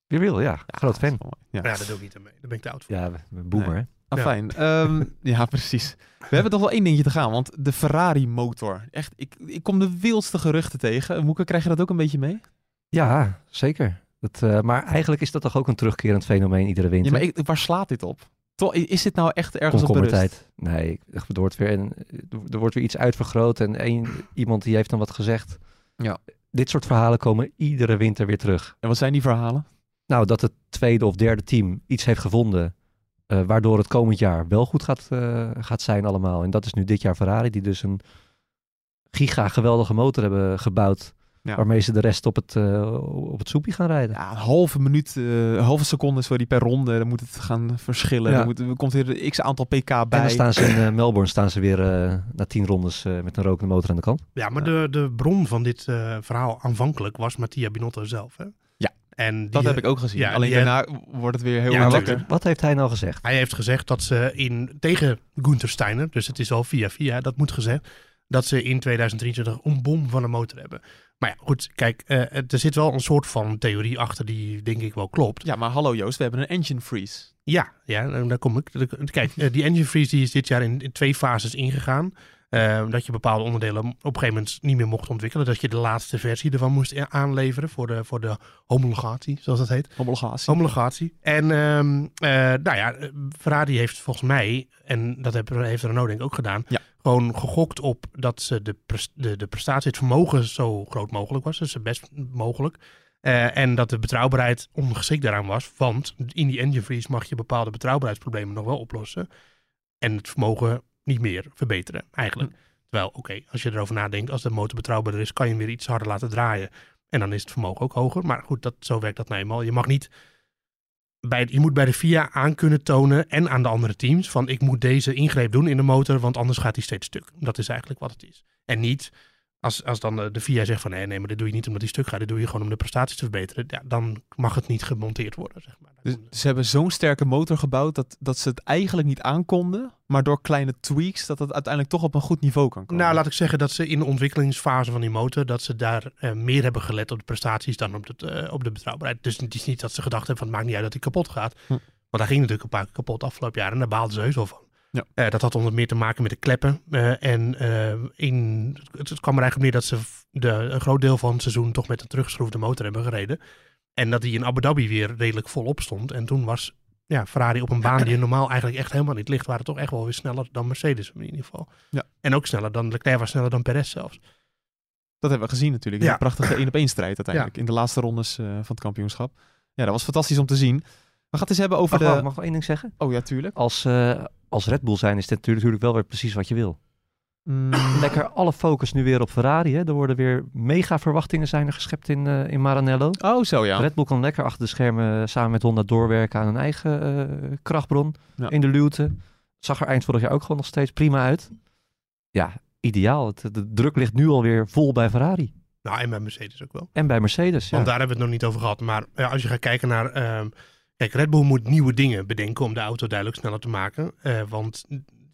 Wie wil, ja. Groot dat fan. Ja. Daar doe ik niet aan mee. Daar ben ik te oud voor. Ja, boomer, Nee. Ah, Ja. fijn. Ehm, ja, precies. We hebben toch wel één dingetje te gaan, want de Ferrari-motor. Echt, ik, ik kom de wildste geruchten tegen. Moeke, krijg je dat ook een beetje mee? Ja, zeker. Dat, eh, maar eigenlijk is dat toch ook een terugkerend fenomeen iedere winter? Ja, maar ik, waar slaat dit op? Toch, is dit nou echt ergens op berust? Nee, er wordt, weer een, er wordt weer iets uitvergroot en één, iemand die heeft dan wat gezegd. Ja. Dit soort verhalen komen iedere winter weer terug. En wat zijn die verhalen? Nou, dat het tweede of derde team iets heeft gevonden eh, waardoor het komend jaar wel goed gaat, eh, gaat zijn allemaal. En dat is nu dit jaar Ferrari, die dus een giga geweldige motor hebben gebouwd. Ja. Waarmee ze de rest op het, eh, op het soepje gaan rijden. Ja, een halve minuut, eh, een halve seconde sorry, per ronde. Dan moet het gaan verschillen. Ja. Dan moet, er komt weer een x aantal pk bij. En dan staan ze in Melbourne staan ze weer eh, na tien rondes eh, met een rokende motor aan de kant. Ja, maar De, de bron van dit eh, verhaal aanvankelijk was Mattia Binotto zelf. Hè? En die, dat heb ik ook gezien. ja, Alleen die daarna wordt het weer heel Ja. Wat heeft hij nou gezegd? Hij heeft gezegd dat ze in, tegen Gunther Steiner, dus het is al via via, dat moet gezegd, dat ze in 2023 een bom van een motor hebben. Maar ja, goed, kijk, eh, er zit wel een soort van theorie achter die denk ik wel klopt. Ja, maar hallo Joost, we hebben een engine freeze. Ja, ja, en daar kom ik. Kijk, eh, die engine freeze die is dit jaar in, in twee fases ingegaan. Eh, dat je bepaalde onderdelen op een gegeven moment niet meer mocht ontwikkelen. Dat je de laatste versie ervan moest a- aanleveren voor de, voor de homologatie, zoals dat heet. Homologatie. Homologatie. En ehm, eh, nou ja, eh, Ferrari heeft volgens mij, en dat heeft Renault denk ik ook gedaan, Ja. gewoon gegokt op dat ze de, de, de prestatie, het vermogen zo groot mogelijk was. Dus best mogelijk. Eh, en dat de betrouwbaarheid ongeschikt daaraan was. Want in die engine freeze mag je bepaalde betrouwbaarheidsproblemen nog wel oplossen. En het vermogen niet meer verbeteren, eigenlijk. Terwijl, oké, als je erover nadenkt, als de motor betrouwbaarder is, kan je hem weer iets harder laten draaien. En dan is het vermogen ook hoger. Maar goed, dat, zo werkt dat nou eenmaal. Je mag niet. Bij, je moet bij de FIA aan kunnen tonen en aan de andere teams van ik moet deze ingreep doen in de motor, want anders gaat die steeds stuk. Dat is eigenlijk wat het is. En niet als, als dan de, de FIA zegt van nee, nee, maar dit doe je niet omdat die stuk gaat, dit doe je gewoon om de prestaties te verbeteren. Ja, dan mag het niet gemonteerd worden, zeg maar. Dus ze hebben zo'n sterke motor gebouwd dat, dat ze het eigenlijk niet aankonden. Maar door kleine tweaks dat het uiteindelijk toch op een goed niveau kan komen. Nou, laat ik zeggen dat ze in de ontwikkelingsfase van die motor, dat ze daar eh, meer hebben gelet op de prestaties dan op de, eh, op de betrouwbaarheid. Dus het is niet dat ze gedacht hebben van het maakt niet uit dat hij kapot gaat. Hm. Want daar ging natuurlijk een paar keer kapot afgelopen jaar en daar baalden ze heus wel van. Ja. Eh, dat had onder meer te maken met de kleppen. eh, en eh, in, het, het kwam er eigenlijk op neer dat ze de, een groot deel van het seizoen toch met een teruggeschroefde motor hebben gereden. En dat die in Abu Dhabi weer redelijk volop stond. En toen was ja, Ferrari op een baan die normaal eigenlijk echt helemaal niet ligt, waren toch echt wel weer sneller dan Mercedes in ieder geval. Ja. En ook sneller dan Leclerc was sneller dan Perez zelfs. Dat hebben we gezien natuurlijk. Ja. een prachtige 1 op 1 strijd uiteindelijk. In de laatste rondes van het kampioenschap. Ja, dat was fantastisch om te zien. We gaan het eens hebben over Mag, de... mag, ik wel één ding zeggen? Oh ja, tuurlijk. Als, eh, als Red Bull zijn is dit natuurlijk wel weer precies wat je wil. Mm, Lekker alle focus nu weer op Ferrari. Hè? Er worden weer mega verwachtingen zijn er geschept in, eh, in Maranello. oh, zo ja. Red Bull kan lekker achter de schermen samen met Honda doorwerken aan een eigen eh, krachtbron Ja. in de luwte. Zag er eind vorig jaar ook gewoon nog steeds prima uit. Ja, ideaal. Het, de druk ligt nu alweer vol bij Ferrari. Nou, en bij Mercedes ook wel. En bij Mercedes. Ja. Want daar hebben we het nog niet over gehad. Maar ja, als je gaat kijken naar... ehm, kijk, Red Bull moet nieuwe dingen bedenken om de auto duidelijk sneller te maken. Eh, want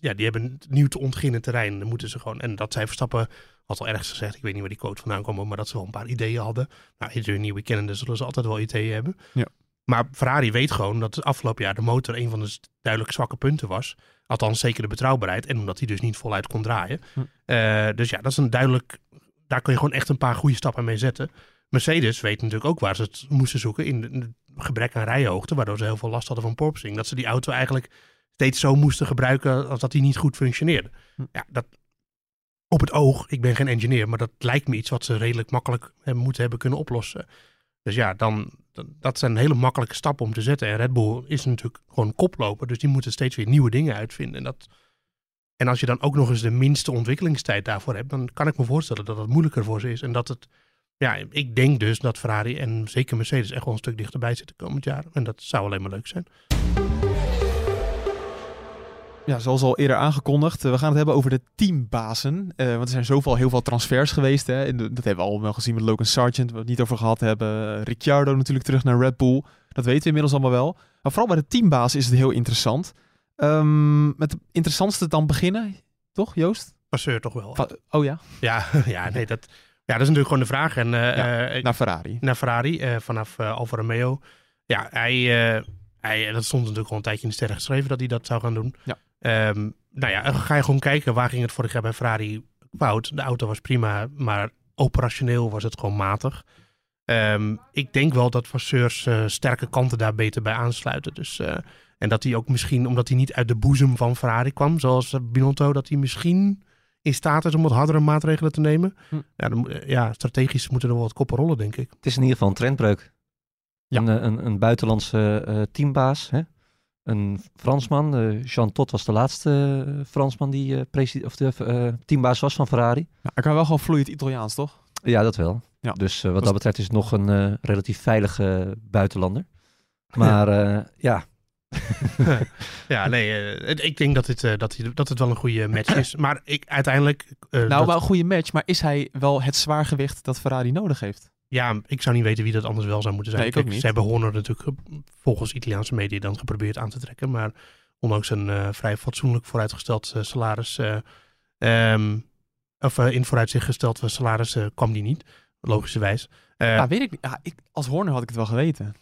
ja, die hebben nieuw te ontginnen terrein. Dan moeten ze gewoon... En dat zij Verstappen, had al ergens gezegd, ik weet niet waar die quote vandaan kwam, maar dat ze wel een paar ideeën hadden. Nou, iedere nieuwe kennende zullen ze altijd wel ideeën hebben. Ja. Maar Ferrari weet gewoon dat het afgelopen jaar de motor een van de duidelijk zwakke punten was. Althans, zeker de betrouwbaarheid. En omdat hij dus niet voluit kon draaien. Hm. Eh, dus ja, dat is een duidelijk... Daar kun je gewoon echt een paar goede stappen mee zetten. Mercedes weet natuurlijk ook waar ze het moesten zoeken. In het gebrek aan rijhoogte. Waardoor ze heel veel last hadden van porpoising. Dat ze die auto eigenlijk steeds zo moesten gebruiken als dat die niet goed functioneerde. Hm. Ja, dat op het oog, ik ben geen engineer, maar dat lijkt me iets wat ze redelijk makkelijk moeten hebben kunnen oplossen. Dus ja, dan, dan- dat zijn hele makkelijke stappen om te zetten. En Red Bull is natuurlijk gewoon koploper, dus die moeten steeds weer nieuwe dingen uitvinden. En, dat, en als je dan ook nog eens de minste ontwikkelingstijd daarvoor hebt, dan kan ik me voorstellen dat het moeilijker voor ze is. En dat het, ja, ik denk dus dat Ferrari en zeker Mercedes echt wel een stuk dichterbij zitten komend jaar. En dat zou alleen maar leuk zijn. Ja, zoals al eerder aangekondigd, eh, we gaan het hebben over de teambazen. Eh, want er zijn zoveel, heel veel transfers geweest. Hè. En dat hebben we al wel gezien met Logan Sargent, waar we het niet over gehad hebben. Ricciardo natuurlijk terug naar Red Bull. Dat weten we inmiddels allemaal wel. Maar vooral bij de teambaas is het heel interessant. Ehm, met het interessantste dan beginnen, toch Joost? Passeur toch wel. Va- oh ja, Ja, ja, nee, dat, dat is natuurlijk gewoon de vraag. En, eh, Ja, eh, naar Ferrari. naar Ferrari eh, vanaf Alfa Romeo. Ja, hij, hij, dat stond natuurlijk al een tijdje in de sterren geschreven dat hij dat zou gaan doen. Ja. Ehm, nou ja, ga je gewoon kijken waar ging het vorig jaar bij Ferrari fout. De auto was prima, maar operationeel was het gewoon matig. Ehm, ik denk wel dat Vasseurs sterke kanten daar beter bij aansluiten. Dus, en dat hij ook misschien, omdat hij niet uit de boezem van Ferrari kwam, zoals Binotto, dat hij misschien in staat is om wat hardere maatregelen te nemen. Hm. Ja, dan, eh, ja, strategisch moeten er wel wat koppen rollen, denk ik. Het is in ieder geval een trendbreuk. Ja. Een, eh, een, een buitenlandse eh, teambaas. Hè? Een Fransman. eh, Jean Todt was de laatste Fransman die eh, presi- of de, teambaas was van Ferrari. Ja, hij kan wel gewoon vloeiend Italiaans, toch? Ja, dat wel. Ja. Dus wat Was- dat betreft is het nog een eh, relatief veilige buitenlander. Maar eh, ja, Ja, nee, eh, ik denk dat, dit, eh, dat, dat het wel een goede match is. Maar ik uiteindelijk... eh, Nou, dat- wel een goede match, maar is hij wel het zwaargewicht dat Ferrari nodig heeft? Ja, ik zou niet weten wie dat anders wel zou moeten zijn. Nee, ik ook Kijk, niet. Ze hebben Horner natuurlijk volgens Italiaanse media dan geprobeerd aan te trekken. Maar ondanks een vrij fatsoenlijk vooruitgesteld salaris... eh, ehm, of in vooruitzicht gesteld salaris kwam die niet. Logischerwijs. Ja, weet ik niet. Ja, ik, als Horner had ik het wel geweten.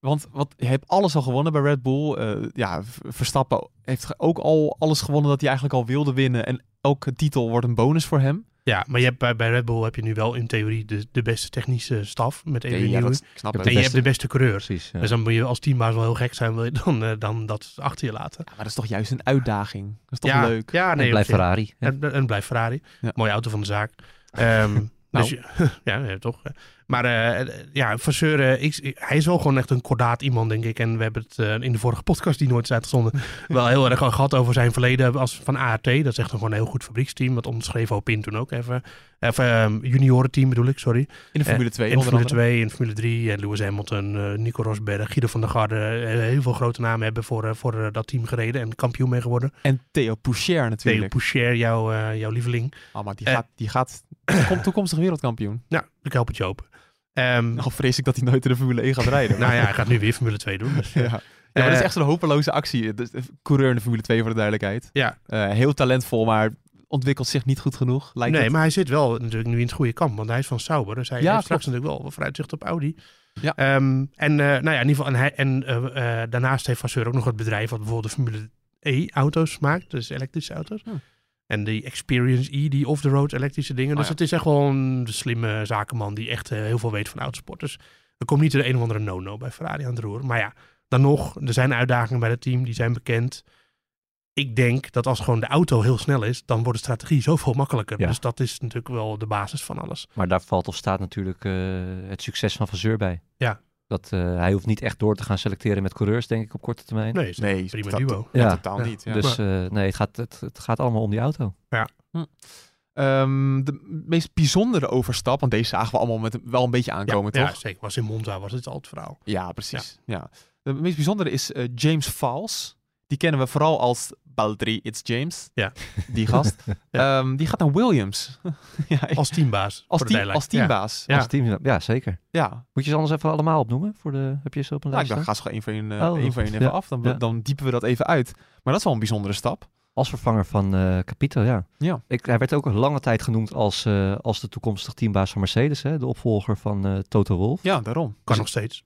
Want wat, je hebt alles al gewonnen bij Red Bull. Eh, ja, Verstappen heeft ook al alles gewonnen dat hij eigenlijk al wilde winnen. En elke titel wordt een bonus voor hem. ja, maar je hebt bij, bij Red Bull heb je nu wel in theorie de, de beste technische staf. Met Adrian ja, Newey. Je het. En je hebt de beste coureur. precies. ja. Dus dan moet je als teambaas wel heel gek zijn wil je dan, eh, dan dat achter je laten. Ja, maar dat is toch juist een uitdaging. Dat is toch ja, leuk? Ja, En nee, blijft zich. Ferrari. En, en blijft Ferrari. Ja. Mooie auto van de zaak. Ehm, Nou. dus, je- ja, ja, toch. Maar eh, ja, Vasseur, eh, ik- hij is wel gewoon echt een kordaat iemand, denk ik. En we hebben het eh, in de vorige podcast, die nooit is uitgezonden, wel heel erg gehad over zijn verleden als van ART. Dat is echt een gewoon een heel goed fabrieksteam. Dat onderschreef Opin toen ook even. Even um, juniorenteam bedoel ik, sorry. In de Formule 2 in de Formule andere. 2, in de Formule 3. En Lewis Hamilton, eh, Nico Rosberg, Guido van der Garde. eh, heel veel grote namen hebben voor, eh, voor eh, dat team gereden en kampioen mee geworden. En Theo Poucher Theo natuurlijk. Poucher, jouw, eh, jouw lieveling. Oh, maar die Eh. gaat, die gaat komt toekomstig wereldkampioen. Nou, ik help het je open. Ehm, Nou vrees ik dat hij nooit in de Formule 1 gaat rijden. nou ja, hij gaat nu weer Formule 2 doen. Dus, Ja. eh, Ja, maar dat is Eh, echt zo'n hopeloze actie. Dus, eh, coureur in de Formule 2 voor de duidelijkheid. Ja. Heel talentvol, maar ontwikkelt zich niet goed genoeg. Lijkt nee, het. maar hij zit wel natuurlijk nu in het goede kamp. Want hij is van Sauber. Dus hij Ja, heeft straks natuurlijk wel vooruitzicht op Audi. Ja. Ehm, en nou ja, in ieder geval. En, hij, en daarnaast heeft Vasseur ook nog het bedrijf wat bijvoorbeeld de Formule E-auto's maakt. Dus elektrische auto's. Hm. En die Experience E, die off-the-road elektrische dingen. Oh, dus ja. het is echt wel een slimme zakenman die echt eh, heel veel weet van autosport. Dus er komt niet de een of andere no-no bij Ferrari aan het roer. Maar ja, dan nog, er zijn uitdagingen bij het team, die zijn bekend. Ik denk dat als gewoon de auto heel snel is, dan wordt de strategie zoveel makkelijker. Ja. Dus dat is natuurlijk wel de basis van alles. Maar daar valt of staat natuurlijk eh, het succes van Vasseur bij. Ja. Dat, eh, hij hoeft niet echt door te gaan selecteren met coureurs, denk ik, op korte termijn. Nee, Nee, prima duo. Ja, Ja. totaal Ja. niet. Ja. Dus eh, nee, het gaat, het, het gaat allemaal om die auto. Ehm, de meest bijzondere overstap, want deze zagen we allemaal met, wel een beetje aankomen, ja, toch? zeker. Was in Monza was het al het verhaal. Ja, precies. Ja. De meest bijzondere is eh, James Fals. Die kennen we vooral als Baltri It's James. Ja. Die gast. Ehm, die gaat naar Williams. ja, ik- Als teambaas. als, team, als teambaas. Ja. Als team, ja, zeker. Ja. Moet je ze anders even allemaal opnoemen? Voor de, heb je ze op een Nou, ik lijst? dacht, staan? ga ze gewoon één voor één, eh, Oh, één voor één goed. even Ja. af. Dan, Ja. dan diepen we dat even uit. Maar dat is wel een bijzondere stap. Als vervanger van eh Capito, ja. Ja. Ik, hij werd ook een lange tijd genoemd als, eh, als de toekomstig teambaas van Mercedes. Hè? De opvolger van eh, Toto Wolff. Ja, daarom. Kan Dus- nog steeds.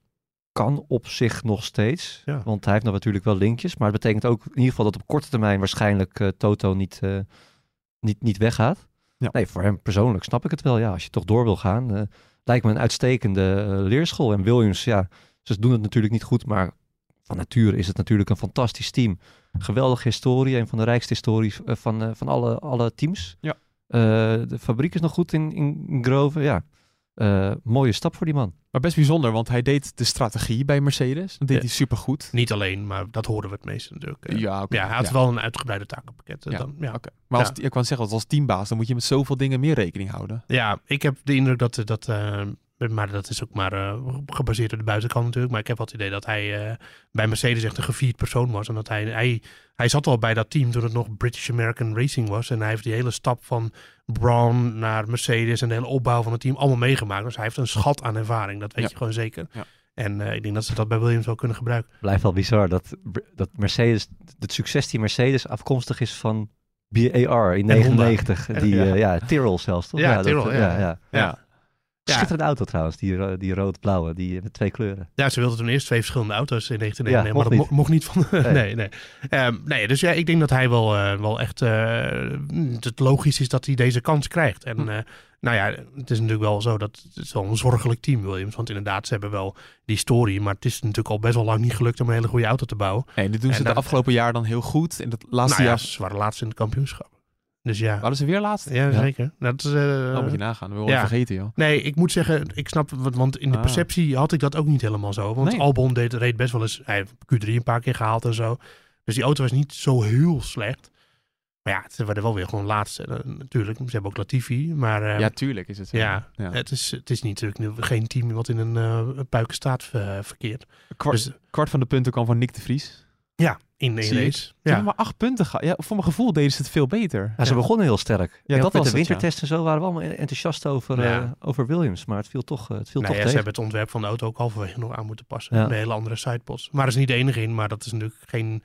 Kan op zich nog steeds. Ja. Want hij heeft nog natuurlijk wel linkjes. Maar het betekent ook in ieder geval dat op korte termijn waarschijnlijk eh, Toto niet, eh, niet, niet weggaat. Ja. Nee, voor hem persoonlijk snap ik het wel. Ja, als je toch door wil gaan. eh, lijkt me een uitstekende leerschool. En Williams, ja, ze doen het natuurlijk niet goed. Maar van nature is het natuurlijk een fantastisch team. Geweldige historie. Een van de rijkste histories van, van alle, alle teams. Ja. De fabriek is nog goed in, in, in Grove. Ja, Eh, mooie stap voor die man. Maar best bijzonder, want hij deed de strategie bij Mercedes. Dat deed Ja. hij supergoed. Niet alleen, maar dat horen we het meest natuurlijk. Eh, Ja, hij had Ja. wel een uitgebreide takenpakket. eh, Ja. Dan. Maar als, Ja. ik kan zeggen, als teambaas, dan moet je met zoveel dingen meer rekening houden. Ja, ik heb de indruk dat, dat eh, maar dat is ook maar eh, gebaseerd op de buitenkant natuurlijk. Maar ik heb wel het idee dat hij eh, bij Mercedes echt een gevierd persoon was. En dat hij, hij, hij zat al bij dat team toen het nog British American Racing was. En hij heeft die hele stap van Brown naar Mercedes en de hele opbouw van het team allemaal meegemaakt. Dus hij heeft een schat aan ervaring, dat weet Ja. je gewoon zeker. Ja. En eh, ik denk dat ze dat bij Williams wel kunnen gebruiken. Blijft wel bizar dat, dat Mercedes, het succes die Mercedes afkomstig is van BAR in En Honda. 99. Die, Ja. eh, ja, Tyrrell zelfs, toch? Ja, dat- Tyrrell, ja. ja, ja. Ja. Ja. Schitterende auto trouwens, die, die rood-blauwe, die met twee kleuren. Ja, ze wilden toen eerst twee verschillende auto's in 1999, Ja, maar dat mocht mo- mocht niet van. Nee. nee, nee. Ehm, nee, dus ja, ik denk dat hij wel, eh, wel echt. eh, het logisch is dat hij deze kans krijgt. En Hm. eh, nou ja, het is natuurlijk wel zo dat het is wel een zorgelijk team, Williams. Want inderdaad, ze hebben wel die story, maar het is natuurlijk al best wel lang niet gelukt om een hele goede auto te bouwen. En dit doen En ze het afgelopen jaar dan heel goed. In het laatste nou ja, jaar ze waren laatst in het kampioenschap. Dus ja, waren ze weer laatst. ja, zeker. Dat is, eh, Oh, moet je nagaan. Dat wil je ja. vergeten, joh. Nee, ik moet zeggen, ik snap want in de Ah. perceptie had ik dat ook niet helemaal zo. Want Nee. Albon deed, reed best wel eens, hij heeft Q3 een paar keer gehaald en zo. Dus die auto was niet zo heel slecht. Maar ja, ze waren wel weer gewoon laatste. Eh, natuurlijk, ze hebben ook Latifi, maar eh, Ja, tuurlijk is het zo. ja, Ja. Het, is, het is natuurlijk nu geen team wat in een uh, puikenstaat verkeert. Kwart, Dus kwart van de punten kwam van Nick de Vries. Ja, in één ik. race. Ze Ja. hebben maar acht punten gehad. Ja, voor mijn gevoel deden ze het veel beter. Ja, ze begonnen heel sterk. Ja, En dat met was de het, ja. wintertest en zo waren we allemaal enthousiast over, Ja. eh, over Williams. Maar het viel toch, eh, het viel Nou toch ja, ze tegen. hebben het ontwerp van de auto ook halverwege nog aan moeten passen. Ja. Een hele andere sidepods. Maar er is niet de enige in, maar dat is natuurlijk geen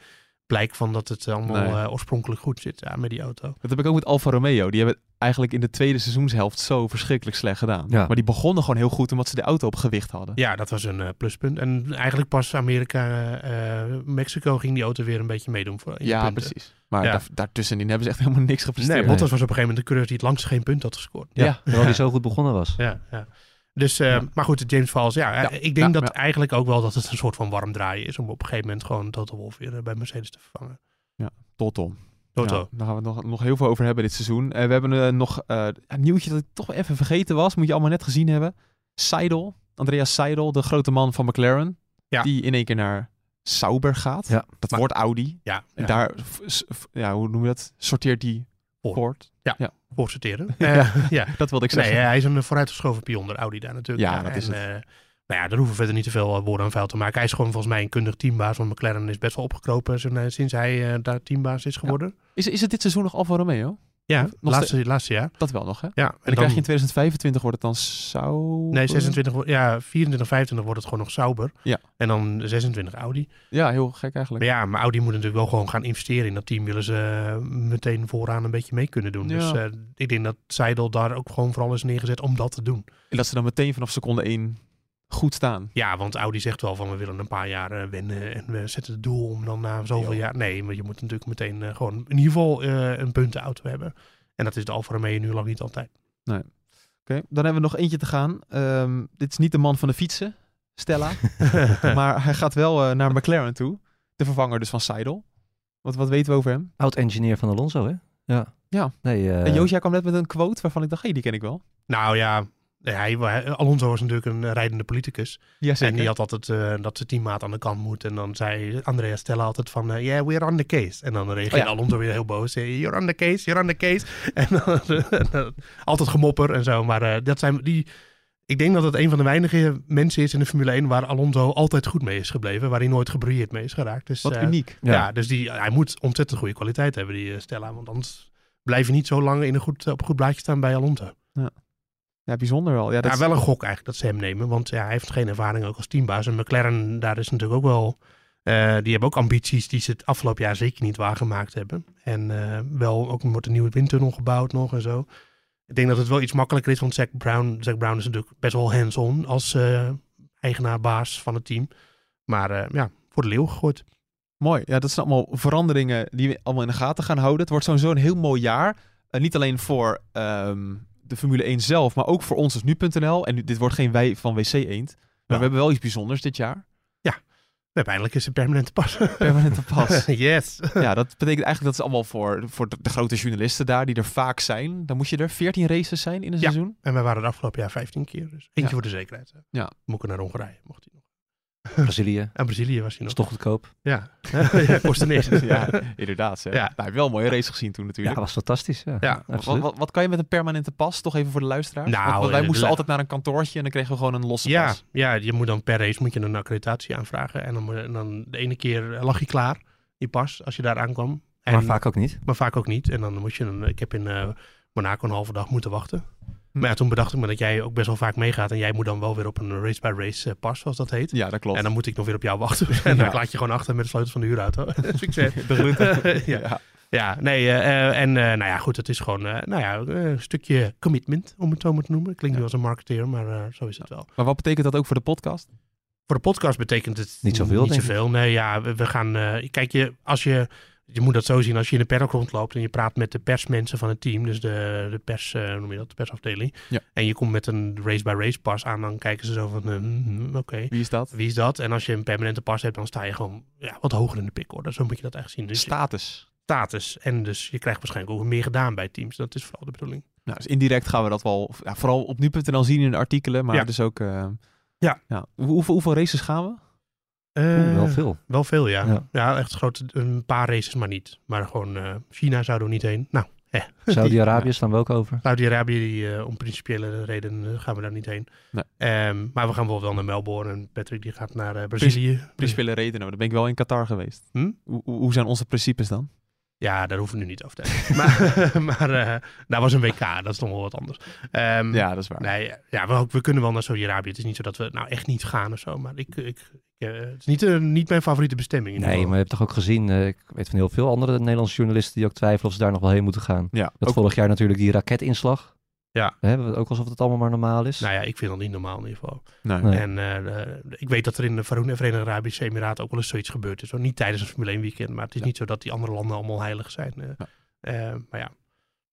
blijk van dat het allemaal Nee. eh, oorspronkelijk goed zit ja, met die auto. Dat heb ik ook met Alfa Romeo. Die hebben het eigenlijk in de tweede seizoenshelft zo verschrikkelijk slecht gedaan. Ja. Maar die begonnen gewoon heel goed omdat ze de auto op gewicht hadden. Ja, dat was een eh, pluspunt. En eigenlijk pas Amerika, eh, Mexico ging die auto weer een beetje meedoen. Voor, Ja, punten. precies. Maar Ja. daar, daartussenin hebben ze echt helemaal niks gepresteerd. Nee, Bottas was op een gegeven moment de coureur die het langst geen punt had gescoord. Ja, Ja. terwijl hij zo goed begonnen was. Ja, ja. Dus, eh, Ja. maar goed, de James Falls, ja, eh, Ja, ik denk ja, dat ja. eigenlijk ook wel dat het een soort van warm draaien is om op een gegeven moment gewoon Toto Wolff weer eh, bij Mercedes te vervangen. Toto. Toto. Ja, daar gaan we het nog, nog heel veel over hebben dit seizoen. Eh, we hebben nog eh, een nieuwtje dat ik toch even vergeten was. Moet je allemaal net gezien hebben. Seidel, Andreas Seidel, de grote man van McLaren. Ja. Die in één keer naar Sauber gaat. Ja. Dat Maar- wordt Audi. Ja, En ja. daar, ja, hoe noem je dat? Sorteert die Voor. Voort. voorsorteren. Eh, ja. Dat wilde ik Nee, zeggen. hij is een vooruitgeschoven pion door Audi daar natuurlijk. Ja, dat is het. nou ja, daar hoeven we verder niet te veel eh, woorden aan vuil te maken. Hij is gewoon volgens mij een kundig teambaas. Want McLaren is best wel opgekropen sinds, hij- sinds hij eh, daar teambaas is geworden. Is, is het dit seizoen nog Alfa Romeo? Ja, laatste, laatste jaar. Dat wel nog, hè? Ja, En dan, krijg je in 2025 wordt het dan Sauber? Nee, 26, wo- ja, 24, 25 wordt het gewoon nog Sauber. Ja. En dan 26 Audi. Ja, heel gek eigenlijk. Maar ja, maar Audi moet natuurlijk wel gewoon gaan investeren in dat team. Willen ze eh, meteen vooraan een beetje mee kunnen doen. Ja. Dus eh, ik denk dat Seidel daar ook gewoon vooral is neergezet om dat te doen. En dat ze dan meteen vanaf seconde 1 goed staan. Ja, want Audi zegt wel van we willen een paar jaar eh, winnen en we zetten het doel om dan na zoveel Ja. jaar... Nee, maar je moet natuurlijk meteen eh, gewoon in ieder geval eh, een puntenauto hebben. En dat is de Alfa Romeo nu lang niet altijd. Oké, dan hebben we nog eentje te gaan. Ehm, dit is niet de man van de fietsen, Stella. maar hij gaat wel eh, naar McLaren toe. De vervanger dus van Seidel. Wat, wat weten we over hem? Oud-engineer van Alonso, hè? Ja. Ja. Nee, eh, en Joost, jij kwam net met een quote waarvan ik dacht, hé, die ken ik wel. Nou ja, hij- Alonso was natuurlijk een eh, rijdende politicus. Ja, En die had altijd eh, dat zijn teammaat aan de kant moet. En dan zei Andrea Stella altijd van, eh, yeah, we're on the case. En dan reageerde Oh ja. Alonso weer heel boos. Zei, you're on the case, you're on the case. En dan, altijd gemopper en zo. Maar eh, dat zijn die... Ik denk dat het een van de weinige mensen is in de Formule 1 waar Alonso altijd goed mee is gebleven. Waar hij nooit gebrouilleerd mee is geraakt. Dus, Wat uniek. Ja, Ja. dus die, hij moet ontzettend goede kwaliteit hebben, die Stella. Want anders blijf je niet zo lang in een goed, op een goed blaadje staan bij Alonso. Ja, bijzonder wel. Ja, dat Ja, wel een gok eigenlijk dat ze hem nemen. Want ja, hij heeft geen ervaring ook als teambaas. En McLaren, daar is natuurlijk ook wel... eh, die hebben ook ambities die ze het afgelopen jaar zeker niet waargemaakt hebben. En eh, wel, ook wordt een nieuwe windtunnel gebouwd nog en zo. Ik denk dat het wel iets makkelijker is, want Zack Brown, Zack Brown is natuurlijk best wel hands-on als eh, eigenaar, baas van het team. Maar ja, voor de leeuw gegooid. Mooi. Ja, dat zijn allemaal veranderingen die we allemaal in de gaten gaan houden. Het wordt sowieso een heel mooi jaar. Niet alleen voor ehm, de Formule 1 zelf, maar ook voor ons als nu.nl. En dit wordt geen wij van WC Eend. Maar Ja. we hebben wel iets bijzonders dit jaar. We hebben eindelijk eens een permanente pas. Permanente pas. yes. ja, dat betekent eigenlijk dat is allemaal voor, voor de, de grote journalisten daar, die er vaak zijn. Dan moet je er 14 races zijn in een Ja. seizoen. En wij waren het afgelopen jaar 15 keer. Dus eentje Ja. voor de zekerheid. Ja. Moet ik naar Hongarije, mocht hij. Brazilië. En Brazilië was hij is nog. toch goedkoop. Ja, ja kostte niks. ja, inderdaad. Hè. Ja. Nou, hij heeft wel een mooie race gezien toen Ja, natuurlijk. was fantastisch. Ja, Ja, wat, wat, wat kan je met een permanente pas? Toch even voor de luisteraars? Nou, Want- wij eh, moesten altijd naar een kantoortje en dan kregen we gewoon een losse Ja, pas. ja, je moet dan per race moet je een accreditatie aanvragen. En dan, en dan de ene keer eh, lag je klaar, die pas, als je daar aankwam. En, maar vaak ook niet. maar vaak ook niet. En dan moet je een, ik heb in eh, Monaco een halve dag moeten wachten. Maar ja, toen bedacht ik me dat jij ook best wel vaak meegaat. En jij moet dan wel weer op een race-by-race eh, pas, zoals dat heet. Ja, dat klopt. En dan moet ik nog weer op jou wachten. en dan Ja. laat je gewoon achter met de sleutel van de huurauto. Succes. De ja. ja. Ja, nee, eh, eh, en nou ja, goed, het is gewoon nou ja, een stukje commitment, om het zo maar te noemen. Klinkt nu als een marketeer, maar zo is het wel. Maar wat betekent dat ook voor de podcast? Voor de podcast betekent het Niet zoveel, Niet zoveel. Nee, ja, we, we gaan. kijk, je, als je. Je moet dat zo zien, als je in de paddock rondloopt en je praat met de persmensen van het team, dus de, de pers, hoe noem je dat, de persafdeling. Ja. En je komt met een race-by-race pas aan, dan kijken ze zo van, eh, hm, oké, Wie is dat? wie is dat? En als je een permanente pas hebt, dan sta je gewoon ja, wat hoger in de pickorde. Zo moet je dat echt zien. Dus Status. status. En dus je krijgt waarschijnlijk ook meer gedaan bij teams. Dat is vooral de bedoeling. Nou, dus indirect gaan we dat wel, ja, vooral op nu.nl zien in de artikelen, maar Ja. dus ook... eh, Ja. Hoe, hoeveel, hoeveel races gaan we? Oeh, wel Eh, veel. Wel veel, ja. Ja. Ja, echt grote, een paar races, maar niet. Maar gewoon eh, China zouden we niet heen. Nou, Saudi-Arabië staan we ook over. Saudi-Arabië, die, eh, om principiële redenen eh, gaan we daar niet heen. Nee. Ehm, maar we gaan bijvoorbeeld wel naar Melbourne. En Patrick die gaat naar eh, Brazilië. Principiële redenen. Dan ben ik wel in Qatar geweest. Hm? Hoe zijn onze principes dan? Ja, daar hoeven we nu niet over te hebben. maar maar eh, daar was een WK, dat is nog wel wat anders. Ehm, Ja, dat is waar. Nee, ja, we, we kunnen wel naar Saudi-Arabië. Het is niet zo dat we nou echt niet gaan of zo. Maar ik, ik, eh, het is niet, eh, niet mijn favoriete bestemming. in Nee, maar je hebt toch ook gezien, eh, ik weet van heel veel andere Nederlandse journalisten die ook twijfelen of ze daar nog wel heen moeten gaan. Ja, Dat ook- vorig jaar natuurlijk die raketinslag. Ja. Hè, ook alsof het allemaal maar normaal is. Nou ja, ik vind dat niet normaal in ieder geval. nee. Nee. En eh, ik weet dat er in de Verenigde Arabische Emiraten ook wel eens zoiets gebeurd is. hoor. Niet tijdens een Formule 1 weekend, maar het is Ja. niet zo dat die andere landen allemaal heilig zijn. eh. Ja. Eh, maar ja,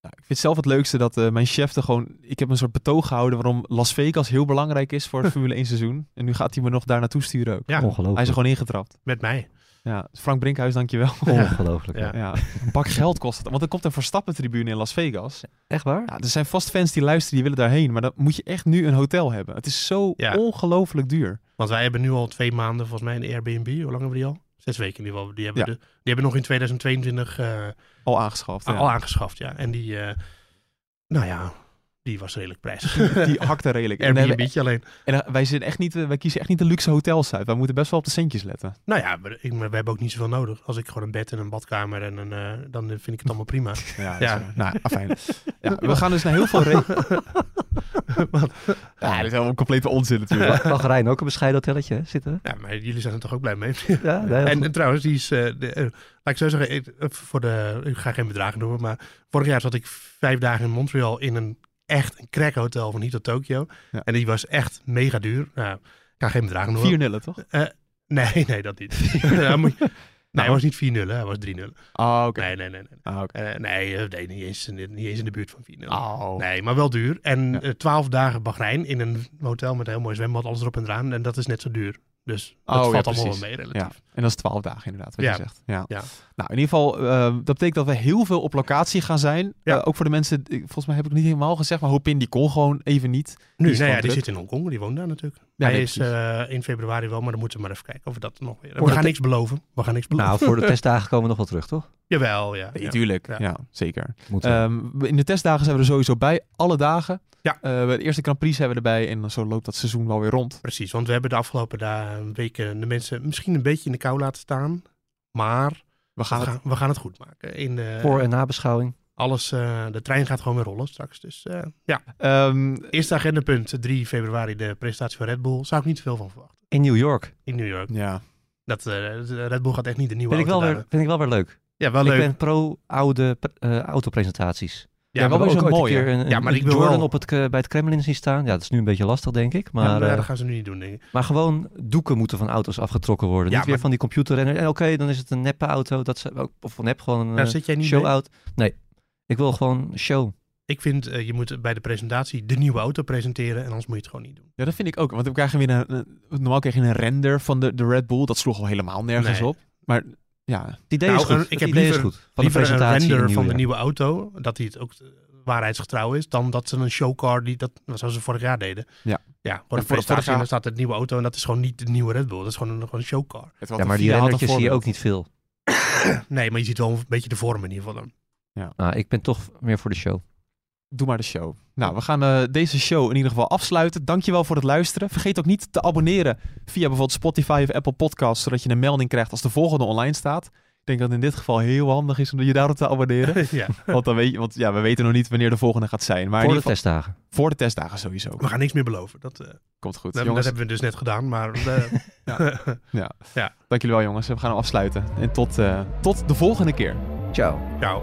Nou, ik vind zelf het leukste dat eh, mijn chef er gewoon... Ik heb een soort betoog gehouden waarom Las Vegas heel belangrijk is voor het Formule 1 seizoen. En nu gaat hij me nog daar naartoe sturen ook. ja Ongelooflijk. Hij is er gewoon ingetrapt. met mij. Ja, Frank Brinkhuis, dankjewel. Ongelooflijk. Ja. een bak geld kost het. Want er komt een Verstappen-tribune in Las Vegas. Echt waar? Ja, er zijn vast fans die luisteren, die willen daarheen. Maar dan moet je echt nu een hotel hebben. Het is zo Ja. ongelooflijk duur. Want wij hebben nu al twee maanden volgens mij een Airbnb. Hoe lang hebben we die al? Zes weken in ieder geval. Die hebben, Ja. de, die hebben nog in 2022 eh, Al aangeschaft. ja. al aangeschaft. Ja. En die, eh, nou ja, die was redelijk prijzig. Die hakte redelijk. En, Airbnb alleen. en eh, wij, zijn echt niet, eh, wij kiezen echt niet de luxe hotels uit. Wij moeten best wel op de centjes letten. Nou ja, maar we hebben ook niet zoveel nodig. Als ik gewoon een bed en een badkamer en een, eh, dan vind ik het allemaal prima. Ja, Ja. is. Nou, afijn. Ja, we gaan dus naar heel veel... Re- ja, dat is helemaal complete onzin natuurlijk. Mag Rijn ook een bescheiden hotelletje zitten? Ja, maar jullie zijn er toch ook blij mee? Ja, nee, En, trouwens, die is, de, laat ik zo zeggen, ik, voor de, ik ga geen bedragen noemen, maar vorig jaar zat ik vijf dagen in Montreal in een echt een crack hotel van Hito Tokyo. Ja. En die was echt mega duur. Nou, ik ga geen bedragen noemen. 4 nullen, toch? Nee, nee, dat niet. Ja, je- nee, hij was niet 4 0 hij was 3 0 Ah, oké. Nee, nee, nee. nee. Ah, oké. Eh, nee, eh, nee niet, eens, niet eens in de buurt van 4 0 Oh. Nee, maar wel duur. En Ja. eh, 12 dagen Bahrein in een hotel met een heel mooi zwembad, alles erop en eraan. En dat is net zo duur. Dus dat Oh, ja, valt allemaal wel mee relatief. Ja. En dat is 12 dagen inderdaad, wat Ja. je zegt. Ja. Ja. Nou, in ieder geval, eh, dat betekent dat we heel veel op locatie gaan zijn. Ja. Eh, ook voor de mensen, ik- volgens mij heb ik het niet helemaal gezegd, maar Hopin die kon gewoon even niet. Nu, is nou ja, die zit in Hongkong, die woont daar natuurlijk. Ja, Hij nee, is eh, in februari wel, maar dan moeten we maar even kijken of we dat nog weer... We gaan te- niks beloven. We gaan niks beloven. Nou, voor de testdagen komen we nog wel terug, toch? Jawel, ja. Nee, ja. tuurlijk. Ja, Ja. zeker. Ehm, in de testdagen zijn we er sowieso bij, alle dagen. Ja. Eh, de eerste Grand Prix hebben we erbij en zo loopt dat seizoen wel weer rond. Precies, want we hebben de afgelopen dagen, weken de mensen misschien een beetje in de kou laten staan. Maar We we gaan het, we gaan het goed maken. In de, Voor- en nabeschouwing. alles, eh, de trein gaat gewoon weer rollen straks. Dus eh, ja, Ehm, eerste agendapunt, 3 februari, de presentatie van Red Bull. Zou ik niet veel van verwachten. In New York. In New York. ja. Dat, eh, de Red Bull gaat echt niet de nieuwe Vind ik, wel weer, vind ik wel weer leuk. Ja, wel ik leuk. ben pro oude eh, autopresentaties. Ja, wel maar weer een een, Ja, maar ik wil Jordan wel- op het, eh, bij het Kremlin zien staan. Ja, dat is nu een beetje lastig, denk ik. Maar, Maar, eh, dat gaan ze nu niet doen, denk ik. maar gewoon doeken moeten van auto's afgetrokken worden. Ja, Niet weer maar- van die computerrennen. En oké, dan is het een neppe auto. Dat ze, ook- of nep, gewoon een eh, zit jij niet show out. Nee, ik wil gewoon show. Ik vind, eh, je moet bij de presentatie de nieuwe auto presenteren en anders moet je het gewoon niet doen. ja, dat vind ik ook. Want we krijgen weer een, een- normaal krijg je een render van de, de Red Bull. Dat sloeg al helemaal nergens Nee. op. Maar ja, Het idee Nou, is goed. ik Het heb idee liever- is goed. Van de Liever presentatie render van de nieuwe auto, dat hij het ook eh, waarheidsgetrouw is, dan dat ze een showcar, die, dat, zoals ze vorig jaar deden. Ja. Ja, Ja, voor de presentatie jaar- dan staat het nieuwe auto en dat is gewoon niet de nieuwe Red Bull. Dat is gewoon een, gewoon een showcar. Ja, maar die rendertjes zie je ook niet veel. Nee, maar je ziet wel een beetje de vorm in ieder geval dan. Nou, ik ben toch meer voor de show. Doe maar de show. Nou, we gaan eh, deze show in ieder geval afsluiten. Dankjewel voor het luisteren. Vergeet ook niet te abonneren via bijvoorbeeld Spotify of Apple Podcasts, zodat je een melding krijgt als de volgende online staat. Ik denk dat het in dit geval heel handig is om je daarop te abonneren. ja. want dan weet je, want ja, we weten nog niet wanneer de volgende gaat zijn. Maar in voor de ieder geval, testdagen. voor de testdagen sowieso. We gaan niks meer beloven. Dat, eh, Komt goed. dat, dat hebben we dus net gedaan, maar... eh, dank jullie wel jongens. We gaan hem afsluiten. En tot, eh, tot de volgende keer. Ciao. Ciao.